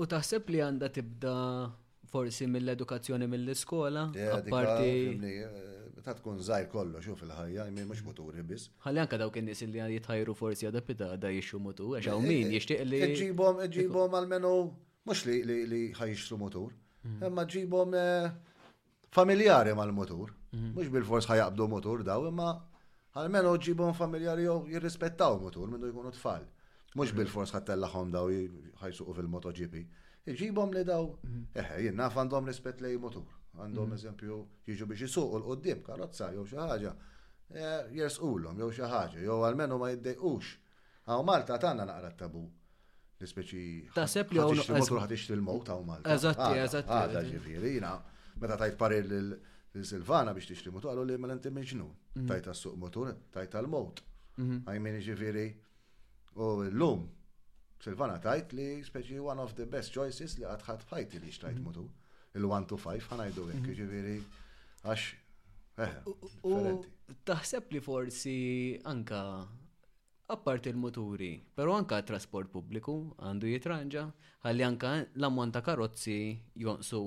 U taħseb li għandha tibda Forsi mill-edukazzjoni mill-iskola, apparti. Ta' tkun zaħir kollu, xuf il-ħajja, jmien mux muturi biss. Għalli anka daw kien nis li jitħajru forsi għada pita għada jixxu mutu, għax għaw min jishtiq li. Ġibom, ġibom għal-menu, mux li li ħajxru mutur, mm. imma ġibom eh, familjari mal-mutur, mux mm. bil-fors ħajabdu mutur daw, imma Almenu ġibhom familjari jew jirrispettaw mutur mindu jkunu tfal. Mhux bilfors ħa tellagħhom daw ħa jsuqu fil-MotoGP. Iġibhom li daw, eħe, jien naf għandhom rispett lejn mutur. Għandhom eżempju jiġu biex isuqu 'l quddiem b'karozza jew xi ħaġa, jersqulhom jew xi ħaġa, jew almenu ma jiddejqux. Hawn Malta għad għandna naqra t-tabù. L-ispeċi. Taħseb li hawn. Ħadd tixtri l-mowt hawn Malta. Eżatti, eżatti. Għada ġifieri, jiena meta tajt parir lil Silvana biex tixtri mutur, qalu li mela inti miġnu. Mm. Tajt għas-suq mutur, tajt għal-mowt. Mm-hmm. Għajmin ġifieri. U l-lum, Silvana tajt li speċi one of the best choices li għadħat bħajti li xtajt mm-hmm. mutur. Il-1 to 5 ħanajdu hekk, mm-hmm. ġifieri għax. Eh, u taħseb li forsi anka apparti l-muturi, però anke għat-trasport pubbliku għandu jitranġa ħalli anke l-ammont ta' karozzi jonqsu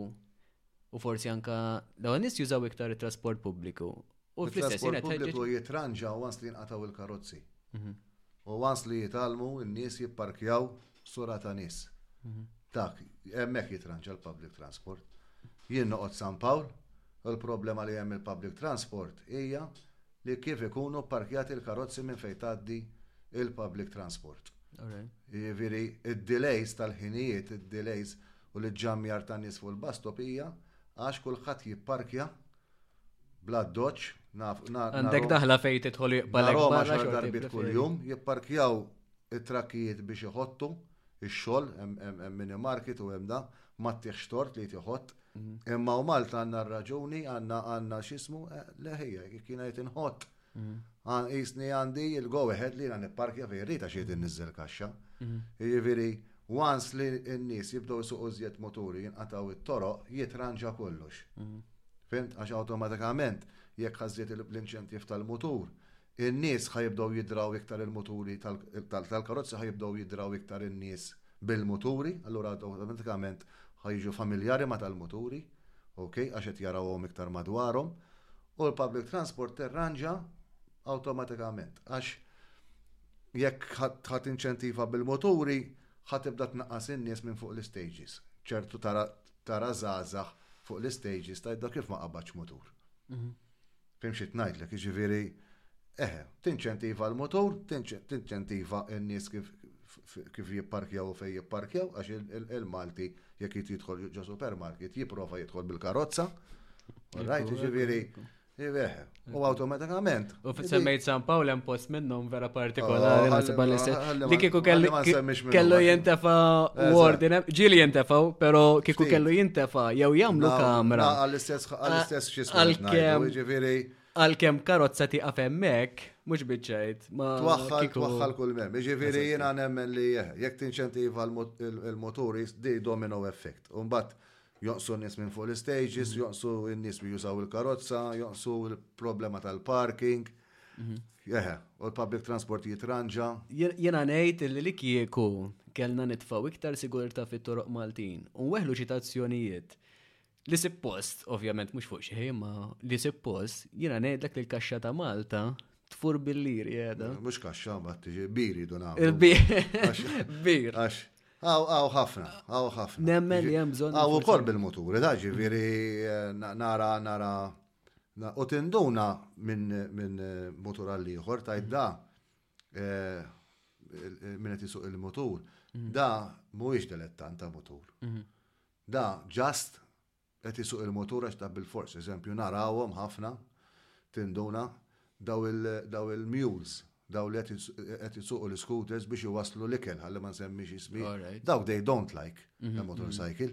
u forsi anke dawn in-nies jużaw iktar it-trasport pubbliku u fl-istess ħin qed tħeġġeġ. It-trasport pubbliku jitranġa once li jinqatgħu l-karozzi u once li jitgħallmu n-nies jipparkjaw sura ta' nies. Dak, hemmhekk jitranġa l-public transport. Jien noqgħod San Pawl u l-problema li hemm mill-public transport hija li kif ikunu pparkjati l-karozzi minn fejn tgħaddi l-public transport. Jiġifieri d-delays tal-ħinijiet, id-delays u l-iġġammjar tan-nies fuq il-bus stop hija għax kulħadd jipparkja bl-addoċċ, naf, narhom. Għandek daħla fejn tidħol u jqbal. Narhom għaxar darbiet kuljum, jipparkjaw it-trakkijiet biex iħottu, ix-xogħol, hemm min imarket u hemm da, ma ttieħx tort li tiħott. Imma u Malta għandna r-raġuni, għandna għandna x'ismu, leħija, jekk jiena qed inħott. Isni għandi il-go ahead li jiena nipparkja fejn rita xi qed inniżel kaxxa. Jiġifieri, once li n-nies jibdew isuqu żjed muturi jinqatgħu t-toroq, jitranġa kollox. Fhimt? Għax awtomatikament jekk ħażżiet l-inċentiv tal-mutur, In-nies ħa jibdew jidraw iktar il-muturi tal-karozzi ħa jibdew jidraw iktar in-nies bil-muturi, allura awtomatikament ħa jiġu familjari ma' tal-muturi, ok, għax qed jarawhom iktar madwarhom, u l-public transport tirranġa awtomatikament għax jekk ħa tinċentiva bil-muturi ħa tibda tnaqqas in-nies minn fuq l-istages. Ċertu tara żgħażagħ fuq l-istages tgħid dak kif ma qabadx mutur. F'hemm xi tngħidlek, jiġifieri, eħe, tinċentiva l-mutur, tinċentiva n-nies kif jipparkjaw u fejn jipparkjaw, għax il-Malti jekk jrid jidħol ġo supermarket jipprova jidħol bil-karozza. Rajt, jiġifieri, Iveħe. U automatikament. U semmejt San Pawl hemm post minnhom vera partikolari naħseb għal Li kieku kellu jintefa eh, ordine, ġieli jintefaw, pero kieku kellu jintefa jew jagħmlu kamra. Għall-istess Għal-istess xi smiet ngħidu, jiġifieri. Għal-kemm karozza tieqaf hemmhekk, mhux biċċajt. Twaħħal twaħħal kull mem. Jiġifieri jiena nemmen li eh, jekk tinċentiva l-moturi di domino effect. Umbat joqsu n-nies minn fuq l-stages, mhm. joqsu n-nies bi jużaw il-karozza, joqsu l-problema tal-parking. Mhm. Jeħe, u l-public transport jitranġa. Jena nejt li li kieku kellna nitfaw iktar sigurta fit toroq Maltin. U weħlu ċitazzjonijiet Li suppost, ovvjament mhux fuq xi ma li suppost jiena ngħidlek li l-kaxxa ta' Malta tfur bil-liri għeda. Eh, mhux kaxxa ma tiġi biri dun Bir. Għax Għaw, għaw ħafna, għaw ħafna. Nemmen li hemm bżonn. Għaw ukoll bil-moturi, da ġifieri eh, nara nara u tinduna minn min eh, motur għal ieħor tajt da minn qed isuq il-motur. Mm. Da mhuwiex delettant ta' motur. Mm-hmm. Da just qed isuq il-mutur għax da bilfors, eżempju narawhom ħafna, tinduna, daw il-mules, daw li qed isuqu l-iscooters biex iwasslu l-ikel, ħalli ma nsemmix ismi, dawk they don't like a motorcycle.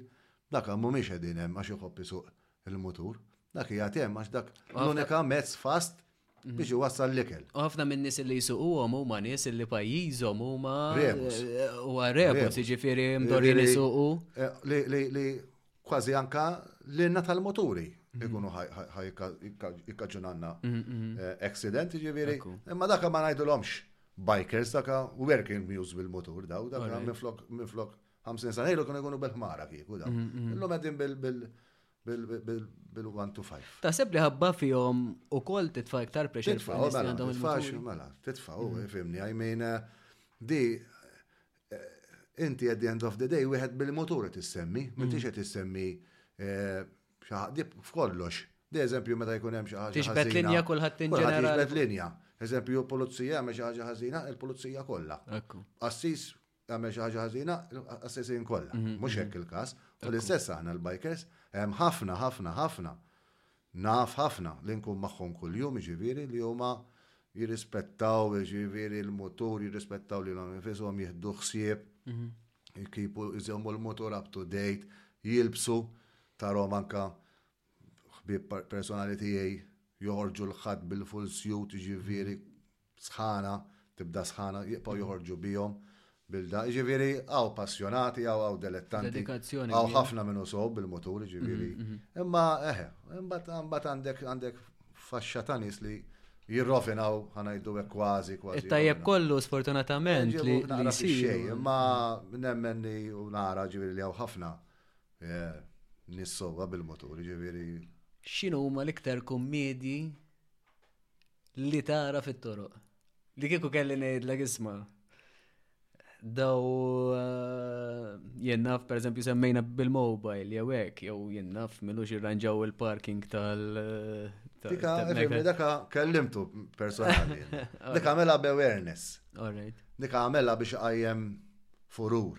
Dak mhumiex qegħdin hemm għax iħobb isuq il-mutur. Dak qiegħed hemm għax dak l-unika mezz fast Mhm. biex iwassal l-ikel. U ħafna minn nies li jsuquhom huma nies li pajjiżhom huma rebus. Eh, huwa rebus, jiġifieri mdorri li jsuqu. Eh, li kważi anka l-inna tal-moturi mhm. ikunu jikkaġunanna mhm, mhm. Eh, accident, jiġifieri. Imma dak ma ngħidulhomx bikers dak working muse bil-motur daw, dak minflok 50 sena ilu kienu jkunu bil-ħmara kieku daw. Illum qegħdin bil- bil-1 to 5. Taħseb li ħabba fihom u kol titfa iktar pressure fuq il-nis li għandhom il-faxi. Mela, titfa u mm. fimni, I mean, eh, di, eh, inti at the end of the day, wieħed bil-motur qed issemmi, mm. m'intix qed issemmi eh, xaħdib f'kollox. Di eżempju meta jkun hemm xi ħaġa. Tixbet linja kulħadd inġenerali. Tixbet linja. Eżempju, pulizija ma xi ħaġa ħażina, il-pulizija kollha. Assis tagħmel xi ħaġa ħażina, assejsin kollha. Mhux hekk il-każ. U l-istess aħna l-bikers, hemm ħafna, ħafna, ħafna. Naf ħafna li nkun magħhom kuljum ġifieri li huma jirrispettaw ġifieri l-mutur, jirrispettaw li l-għom infishom jihdu ħsieb, jkipu jżommu l-mutur up to date, jilbsu tarom anka ħbieb personali tiegħi joħorġu l-Ħadd bil-full suit, jiġifieri sħana, tibda sħana, jibqgħu joħorġu bihom bilda. Jiġifieri hawn passjonati, hawn hawn delettanti. Hawn ħafna minnu sob bil-motur, jiġifieri. Mhm, mhm. Imma eħe, imbagħad għandek għandek faxxa ta' nies li jirrofinaw ħanajdu hekk kważi kważi. Tajjeb kollu sfortunatament li nara xejn, imma nemmen li nara ġifieri li hawn ħafna. Yeah, nis sewwa bil-motur, ġifieri. X'inhu huma l-iktar kummedji li tara fit-toroq? Li kieku kelli ngħidlek isma' daw eh, jennaf per eżempju semmejna bil-mobile jew hekk jew jennaf milux irranġaw il-parking tal eh, Dika, fimni, daka kellimtu personali. Dika għamela b'awareness. Dika għamela biex għajem furur.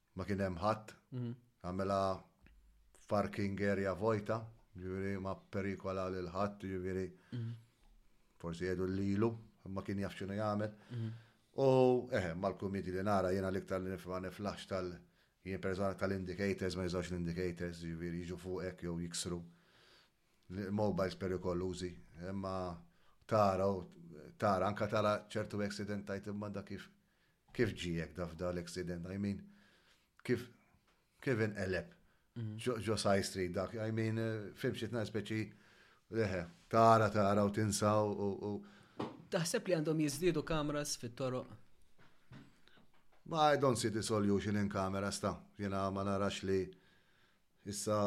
ma kien hemm ħadd, mhm. għamela parking area vojta, ġifieri ma perikola lil ħadd, ġifieri mhm. forsi jedu lilu, ma kien jaf x'inhu jagħmel. Mhm. U eħe, eh, mal-kumiti li nara jiena l-iktar li nifhma niflaħx tal- jien persona tal-indicators ma jiżgħux l-indicators, ġifieri jiġu fuqek jew jiksru. Mobiles perikolużi, imma tara, tara, anka tara ċertu accident tajt imma da kif Kif ġie hekk daf dal-accident, I mean, kif kif inqeleb ġo side street dak, I mean, fim xitna speċi leħe, tara tara u tinsaw u. Taħseb li għandhom jizdidu kameras fit-toroq? Ma I don't see the solution in kameras ta' jena ma narax li Issa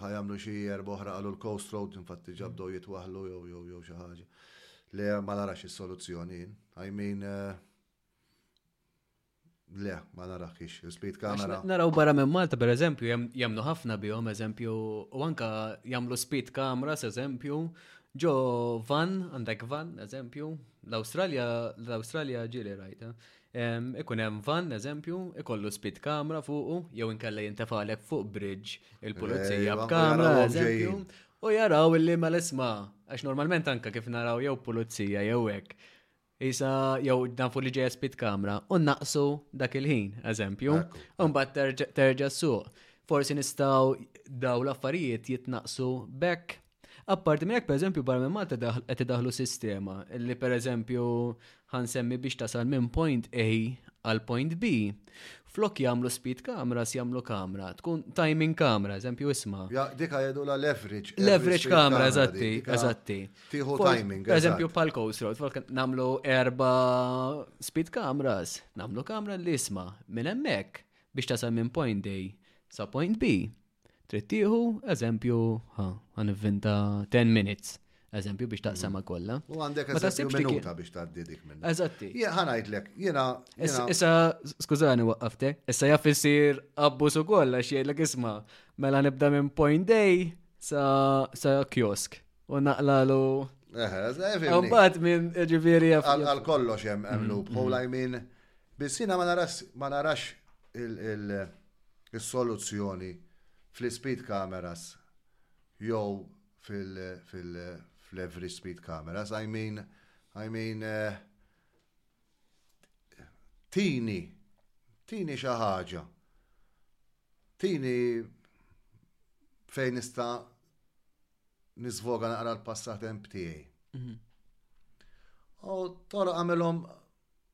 ħa jagħmlu xi erba' oħra qalu l-Coast Road infatti ġa bdew jitwaħħlu jew jew jew xi ħaġa. Le ma narax is-soluzzjoni jien. I mean eh, le ma narax ix il-speed camera. Naraw barra minn Malta per eżempju jemnu ħafna bihom eżempju u anka jagħmlu speed cameras eżempju ġo van għandek van eżempju l-Awstralja l-Awstralja ġieli rajta. Eh? Ikun hemm van, eżempju, ikollu speed kamra fuqu, jew inkella jintefalek fuq bridge il-pulizija b'kamra, eżempju, u jaraw illi ma l-isma, għax normalment anka kif naraw jew pulizija jew hekk. Isa jew dan fuq li ġeja speed kamra u naqsu dak il-ħin, eżempju, u mbagħad terġa' suq. Forsi nistgħu daw l-affarijiet jitnaqsu bekk Apparti minn hekk pereżempju barra minn Malta daħ- qed idaħlu sistema li pereżempju ħansemmi biex tasal minn point A għal point B. Flok jagħmlu speed cameras jagħmlu kamra, tkun timing kamra, eżempju isma'. Ja, dika jedu la leverage. Leverage kamra, eżatti, eżatti. Tiħu Pol- timing. Per eżempju, eżatt. pal Coast Road, flok namlu erba speed cameras, namlu kamra li isma minn hemmhekk biex tasal minn point A sa point B. Trid tieħu eżempju, ha, għan ivvinta 10 minutes, eżempju biex taqsama mm. kollha. U għandek eżempju minuta biex tgħaddi dik minn. Eżatti. Ħanajtlek, jiena. Issa, skużani waqqafte, issa jaf isir abbuż ukoll għax jgħidlek isma' mela nibda minn point day sa kiosk u naqlalu Għambat minn ġiviri għaf. Għal kollox jem għamlu, bħola jmin, bissina ma narax il- is-soluzzjoni fl-ispeed cameras jew fl-every speed cameras, I mean, I mean, tini, tini xi ħaġa, tini fejn nista' niżvoga naqra l-passatemp tiegħi. Mhm. U toroq għamilhom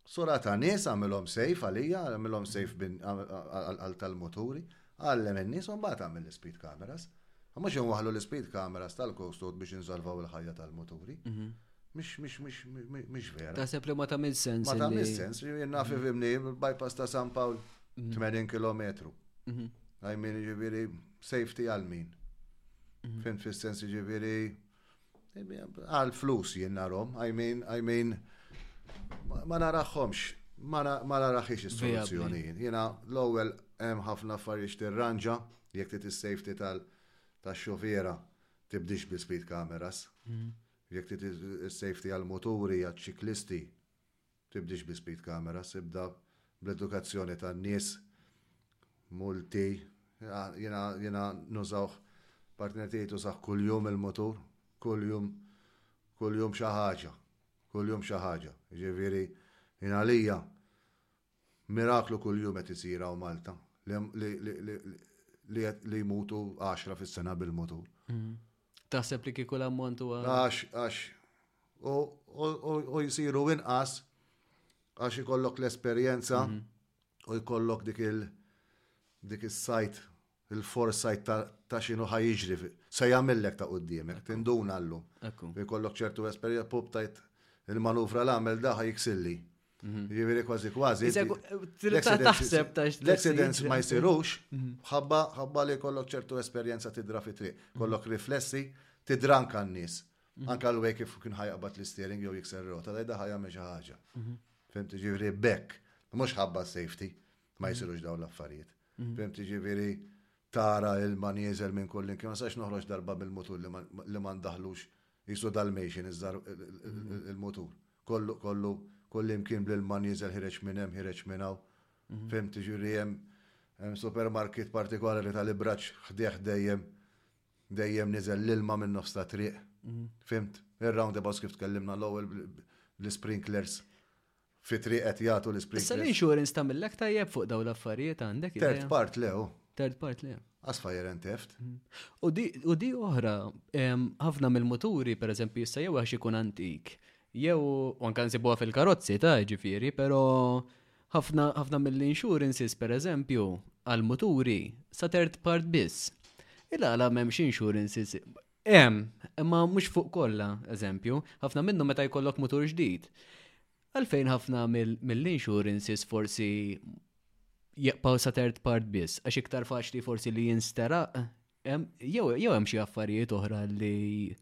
Sura ta' nies għamilhom sejf għalija, għamilhom sejf għal tal-muturi, għallem in-nies u mbagħad għamel l-ispeed cameras. Ma mhux inwaħlu l-ispeed cameras tal-coast road biex insalvaw il-ħajja tal-muturi. Mhm. Mhix vera. Taħseb li ma tagħmel sens. Ma tagħmel sens, jien naf ifimni bypass ta' San Pawl 80 km. Għajmin ġifieri safety għal min. Mhm. Fim fis-sens ġifieri Għal flus jien narhom, I mean, I mean, ma naraħħomx, ma naraħħiex is-soluzzjoni. Jiena l-ewwel hemm ħafna affarijiet tirranġa jekk trid is-safety tax-xufiera tibdix bi speed cameras. Mm. Jekk trid is-safety għall-muturi għaċ-ċiklisti Tibdix bi speed cameras, ibda bl-edukazzjoni tan-nies, multi, jiena jiena nużawh, partner tiegħi tużah kuljum il-mutur, kuljum kuljum xi ħaġa, kuljum xi ħaġa. Jiġifieri jien għalija miraklu kuljum qed isir hawn Malta li li li li li li jmutu għaxra fis-sena bil-mutur. Taħseb li kieku l-ammont huwa. Għax, għax. U jisiru inqas għax ikollok l-esperjenza mhm. u jkollok dik il- dik is-sajt, il-foresight ta' xinu ħajġri, se jagħmellek ta' qudiemek, tinduna llum. Jkollok ċertu esperjenza pub tajt il-manuvra l-għamel daħħa jiksilli. Mhm. Jiviri kważi kważi. Taħseb ta' L-accidents ma jisirux, mhm. ħabba ħabba li kollok ċertu esperjenza tidra fi triq, mhm. kollok riflessi tidra anka n-nis. Anka l-way kif kien ħajqbat l-istiering jew jikser rota, da ħajja meġa ħaġa. Fimti ġiviri bekk, mux ħabba safety, ma jisirux dawn l-affarijiet. Fimti ġiviri tara il-manjezel minn kullin, kien sax noħroġ darba bil-mutur li ma ndaħlux Qisu Dalmatian iżda l-mutur. Kollu, kollu, kullimkien bl-ilma nieżel ħireġ minn hemm, ħireġ minn hawn. Fhimt, jiġifieri hemm hemm supermarket partikolari ta' libraġġ ħdejh dejjem dejjem niżel l-ilma minn nofs ta' triq. Fhimt? Ir-roundabouts kif tkellimna l-ewwel l-sprinklers. Fi triq qed jagħtu l-isprinklers. Issa l-insurance tagħmillek tajjeb fuq dawn l-affarijiet għandek idea? Third part le hu. Third part le. As fire and theft. U di oħra, ħafna mill-muturi, per eżempju, issa jew għax ikun antik, jew anka nsibuha fil-karozzi ta' ġifieri, però ħafna mill-insurances, per eżempju, għal-muturi sa third part biss. Il-għala m'hemmx insurances Hemm, imma mhux fuq kollha, eżempju, ħafna minnhom meta jkollok mutur ġdid. Għalfejn ħafna mill-insurances forsi jaqpaw sa third part biss, għax iktar faċli forsi li jinsteraq, jew hemm xi affarijiet oħra li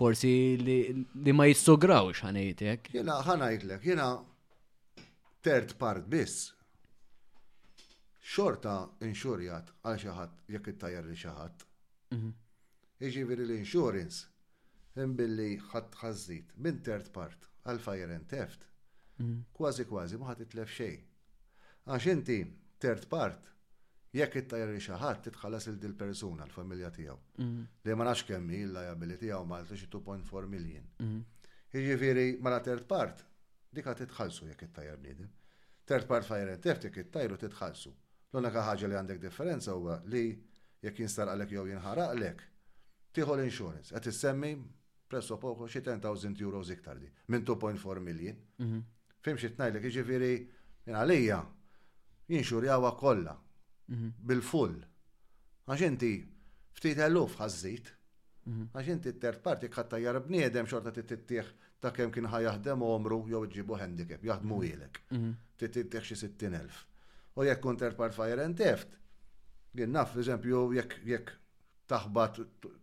forsi li ma jissograwx ħanejtek. Jena ħanajdlek, jena third part biss. Xorta inxurjat għal xi ħadd jekk it-tajer li xi ħadd. Jiġifieri l-insurance minn billi ħadd ħażżid minn third part għal fire and theft, kważi kważi ma ħa titlef xejn. Għax inti third part, jekk ittajjar lil xi ħadd titħallas lil dil-persuna, l-familja tiegħu. Li ma nafx kemm hi l-liability hawn Malta xi 2.4 million. Jiġifieri mela third part, dik ħa titħallsu jekk ittajjar bniedem. Third part fire and theft jekk ittajru titħallsu. L-unika ħaġa li għandek differenza huwa li jekk jinstarqlek jew jinħaraqlek, tieħu l-insurance. Qed issemmi presso poco xi 10,000 euros iktar di, minn 2.4 million. Fim xi tnajdlek, jiġifieri jien għalija jinxurjawha kollha bil-full. Għax inti ftit eluf ħażżid. Għax inti t-third party kattajjar bniedem xorta tittieħ ta' kemm kien ħa jaħdem għomru jew iġġibu handicap, jaħdmu mhm. ilek. Mhm. Tittintek xi 60,000. U jekk counterpart fire and theft, jien naf, eżempju, jekk jekk taħbat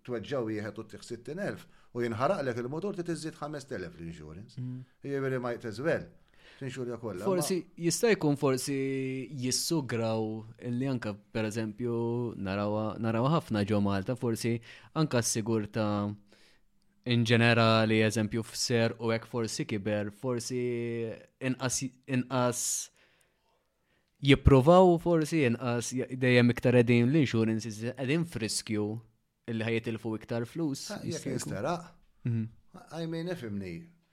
tweġġaw wieħed u tiħ 60,000 u jinħaraqlek il-motor ti tiżżid 5,000 l-insurance. Mhm. Jiġifieri might as well. Tinxurja kollha. Forsi jista' jkun forsi jissugraw li anka pereżempju naraw ħafna ġo Malta forsi anka s-sigurta' in ġenerali, eżempju, f'ser u hekk forsi kiber, forsi inqas inqas jippruvaw forsi inqas dejjem iktar qegħdin l-insurance qegħdin friskju li ħajitilfu iktar flus. Ah, jekk jisteraq. Mhm. I mean, ifimni,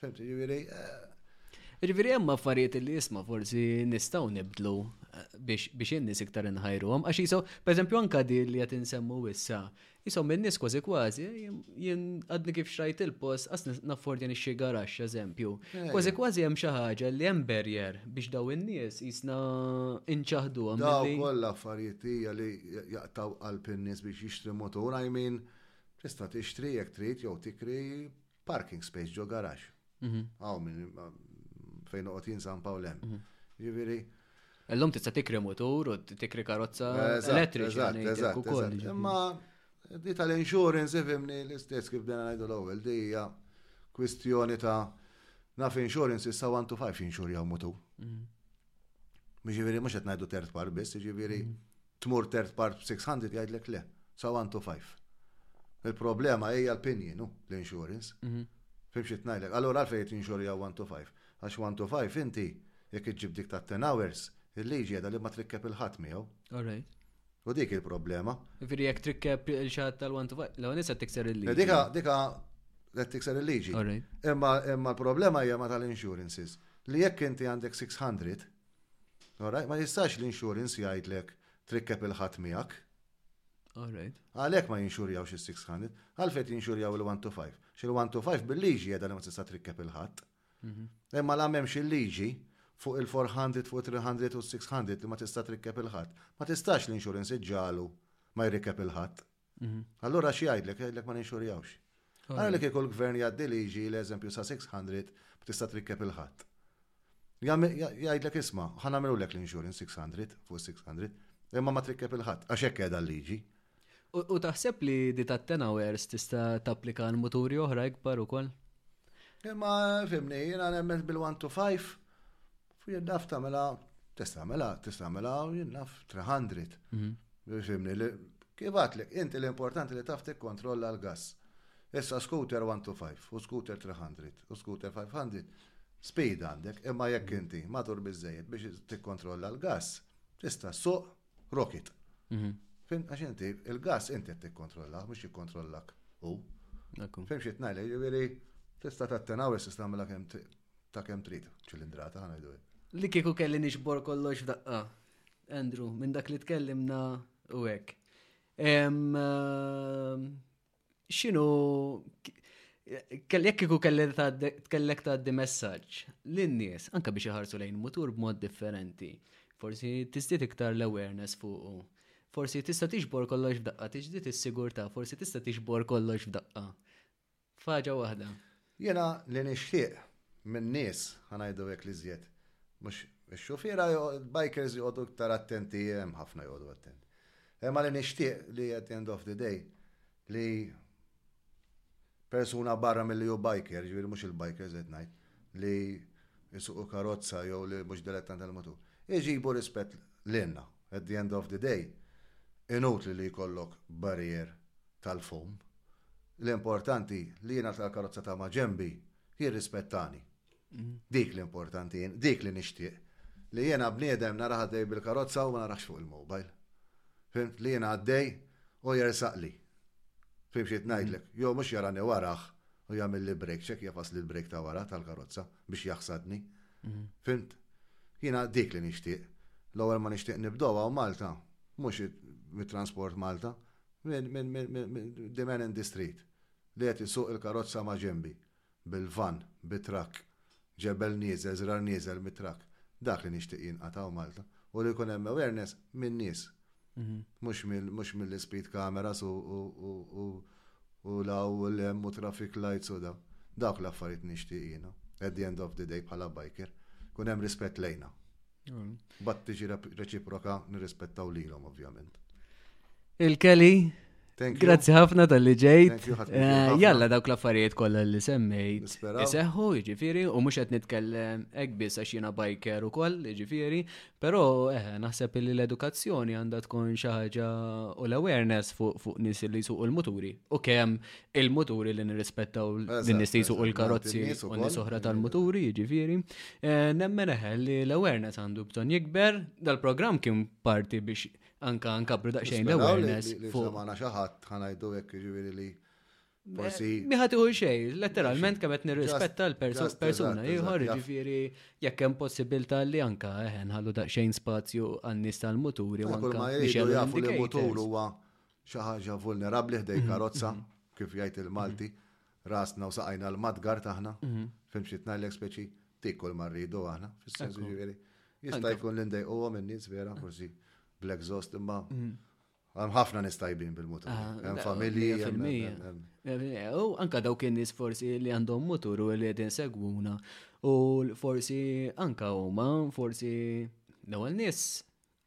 Fimti, ġiviri. Eh, ġiviri hemm affarijiet li jisma forsi nistgħu nibdlu eh, biex in-nies iktar inħajruhom. Għax jiso, pereżempju anka di li qed insemmu issa, jisom in-nies kważi kważi jien għadni kif xrajt il-post għas naffordja nixxi garax, eżempju. Eh, kważi kważi hemm xi ħaġa li hemm barrier biex daw in-nies jisna inċaħduhom. Daw kollha affarijiet hija li jaqtaw qalb in-nies biex jixtri motor, I mean, tista' tixtri jekk trid jew tikri Parking space ġo garax. Għaw minn fejn uqot jinsan pawlem. Ġiviri. Illum tista' tikri motur u tikri karozza elettriċi. Eżatt, Imma di tal-insurance ifimni l-istess kif bdena ngħidu l-ewwel di hija kwistjoni ta' naf insurance issa 1 to 5 xinxurjaw mutur. Ġiviri, mhux qed ngħidu third par biss, ġiviri, Tmur third part b' 600 jgħidlek le, sa one to five. Il-problema hija l-pinjin hu l-insurance. Fhimx xi ngħidlek. Allura għalfejn qed jinxurjaw one to five? Għax one to five inti jekk iġġib dik ta' ten hours, il-liġi qiegħda li ma trikkeb il-ħadd miegħu. All right. U dik hi l-problema. Jifieri jekk trikkeb il-xi ħadd tal-one to five, l-ewwel nista' tikser il-liġi. Dika dika qed tikser il-liġi. All right. Imma l-problema hija ma tal-insurances li jekk inti għandek 600 All right, ma jistax l-insurance jgħidlek trikkeb il-ħadd miegħek. All right. Għalhekk ma jinxurjawx is-600, għalfejn jinxurjaw il-125. X'il-125 bil-liġi qiegħda li ma tista' trikkeb il-ħadd. Mhm. Imma la m'hemmx il-liġi fuq il-400, fuq il-300 u 600 li ma tista' trikkeb il-ħadd. Ma tistax l-insurance iġġalu ma jrikkeb il-ħadd. Mhm. Allura xi jgħidlek, jgħidlek ma ninxurjawx. Għara li kieku l-gvern jgħaddi liġi l-eżempju sa 600 b'tista' trikkeb il-ħadd. Jgħidlek isma, ħana milu l-ek l-insurance 600 fuq 600, imma ma trikkeb il-ħadd, għax hekk qiegħda l-liġi. U taħseb li di ta' 10 hours tista' tapplika għal muturi oħra ikbar ukoll? Imma fimni, jiena nemmen bil-1 to 5, Jien naf tagħmilha, tista' tagħmilha, tista' tagħmilha, jien naf 300. Mhm. Fimni li kif għatlek, inti l-importanti li taf tikkontrolla l-gass. Issa scooter 1 to 5, u scooter 300, u scooter 500, speed għandek, imma jekk mhm. inti matur biżejjed biex tikkontrolla l-gass, tista' suq rocket. Mhm. Fim, għax inti, il-gas inti t-kontrolla, mux jikkontrollak u. Fim xie t-najli, ġiviri, tista t-tenaw s-sistema la kem Ta' kemm trid, ċilindrata ħa ngħidu hekk. Li kieku kelli nixbor kollox f'daqqa. Andrew, minn dak li tkellimna u hekk. Ehm, x'inhu jekk kieku kellek tgħaddi messaġġ lin-nies anke biex iħarsu lejn mutur b'mod differenti. Forsi tiżdied iktar l-awareness fuqu. Forsi tista' tixbor kollox f'daqqa, tiġdid is-sigurtà, forsi tista' tixbor kollox f'daqqa. F'ħaġa waħda. Jiena li nixtieq min-nies, ħa ngħidu hekk l-iżjed, mhux ix-xufiera, il-bikers joqogħdu iktar attenti, hemm ħafna joqogħdu attenti. Imma li nixtieq li at the end of the day li persuna barra milli hu biker, ġifieri mhux il-bikers qed ngħid, li jsuqu karozza jew li mhux dilettant tal-mutur, iġibu rispett lilna. At the end of the day, inutli li jkollok barrier tal-fum, l-importanti li jiena tal-karozza ta' maġenbi jirrispettani. Dik l-importanti, dik li nixtieq. Li jiena bniedem naraħ għaddej bil-karozza u ma narax fuq il-mobile. Fimt li jiena għaddej u jersaqli. Fim xi tnajdlek, jew mhux jarani waraħ u jagħmel li break check jafas li l-break ta' wara tal-karozza biex jaħsadni. Fimt? Jiena dik li nixtieq. L-ewwel ma nixtieq nibdewha u Malta, mhux mit-Transport Malta, Min, min, min, min, min, the man in the street, li qed isuq il-karozza maġenbi, bil-vann, bit-trakk, ġebel nieżel, żrar nieżel mit-trakk, dak li nixtieq jinqata' u Malta, u li jkun hemm awareness min-nies, mhux mill, mhux mill-ispeed cameras u, u, u, u, u l-hawn u l-hemm u traffic lights u da. Dawk l-affarijiet nixtieq jiena, at the end of the day bħala biker, jkun hemm rispett lejna. Mm. Bat tiġi reċiproka nirrispettaw lilhom ovvjament. Il-Kelly, Grazzi ħafna tal-li ġejt. Eh, jalla dawk l-affarijiet kollha li semmejt. Iseħħu, jiġifieri, u mhux qed nitkellem hekk biss għax jiena biker ukoll, jiġifieri, però eh, naħseb li l-edukazzjoni għandha tkun xi ħaġa u l-awareness fuq nies li jsuqu l-muturi u kemm il-muturi li nirrispettaw l-nies li jsuqu l-karozzi u nies oħra tal-muturi, jiġifieri. Eh, nemmen eħe li l-awareness għandu bżonn jikber, dal-programm kien parti biex anka nkabru daqsxejn l-awareness. Fuq ma xi ħadd ħanajdu hekk jiġifieri li Forsi. Eh, Miħat iħu xej, letteralment kemet nirrispetta l-persuna, iħor ġifiri jekk hemm possibilità li anka eħen eh, ħallu daqsxejn spazju għan-nies tal-muturi. Kull ma jgħidu jafu li mutur huwa Xi ħaġa vulnerabbli ħdej karozza, kif jgħid il-Malti, rasna u saqajna l-madgar taħna, fim xi tnajlek speċi, dik kull ma rridu aħna, fis-sens ġifieri. Jista' jkun li ndejquhom in-nies vera, forsi bl-exhaust imma Għam ħafna nistajbin bil-mutur. Ah, hemm familji. U anka daw kien nis forsi li għandhom mutur u li għedin segwuna. U forsi anka huma forsi l-ewwel nies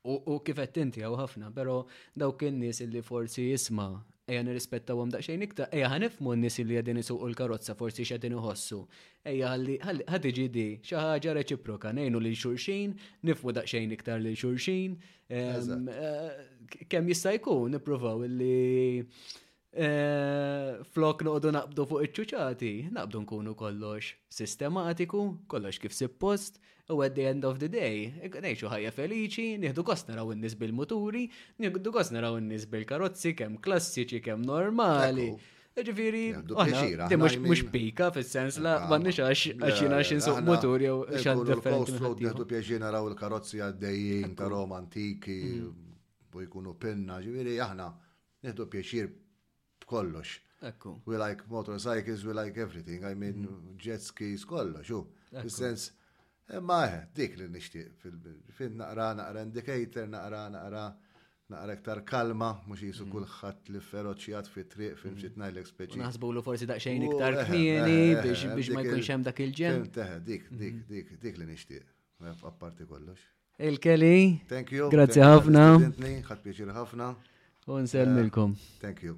U kif qed inti hawn ħafna, però dawk in-nies illi forsi jisma' ejja nirrispettawhom daqsxejn iktar, ejja ħanifmu n-nies illi qegħdin isuqu l-karozza forsi x'qegħdin iħossu. Ejja ħalli ħa tiġi di xi ħaġa reċiproka, ngħinu lil xulxin, nifmu daqsxejn iktar lil xulxin. Ehm, eh, kemm jista' jkun nippruvaw illi Eh, flok noqdu naqbdu fuq iċ-ċuċati, naqbdu nkunu kollox sistematiku, kollox kif suppost, u at the end of the day, nejxu ħajja feliċi, nieħdu kost naraw n-nis bil-muturi, nieħdu kost naraw n-nis bil-karozzi, kem klassiċi, kem normali. Ġifiri, mux pika fil-sens la, għanni xax għaxina xin suq mutur jew xan differenti. Nieħdu pjaċi naraw il-karozzi għaddejjien, karom antiki, mm. u jkunu pinna, ġifiri, aħna Nieħdu pjaċir b'kollox. Ekku. We like motorcycles, we like everything, I mean mm. jet skis, kollox, u. Fis-sens, imma eh, eh, dik li nixtieq fil-fin naqra, naqra indicator, naqra, naqra, naqra iktar kalma, mhux jisu mm. kulħadd li feroċjat fi triq fim xi mm. tnajlek speċi. Naħsbulu forsi daqsxejn iktar eh, kmieni biex ma jkunx hemm dak il-ġen. Teħe, dik, dik, dik, dik li nixtieq, apparti kollox. Il-Kelly. Thank you. Grazzi ħafna. Ħadd pjaċir ħafna. U nsellmilkom. Thank you.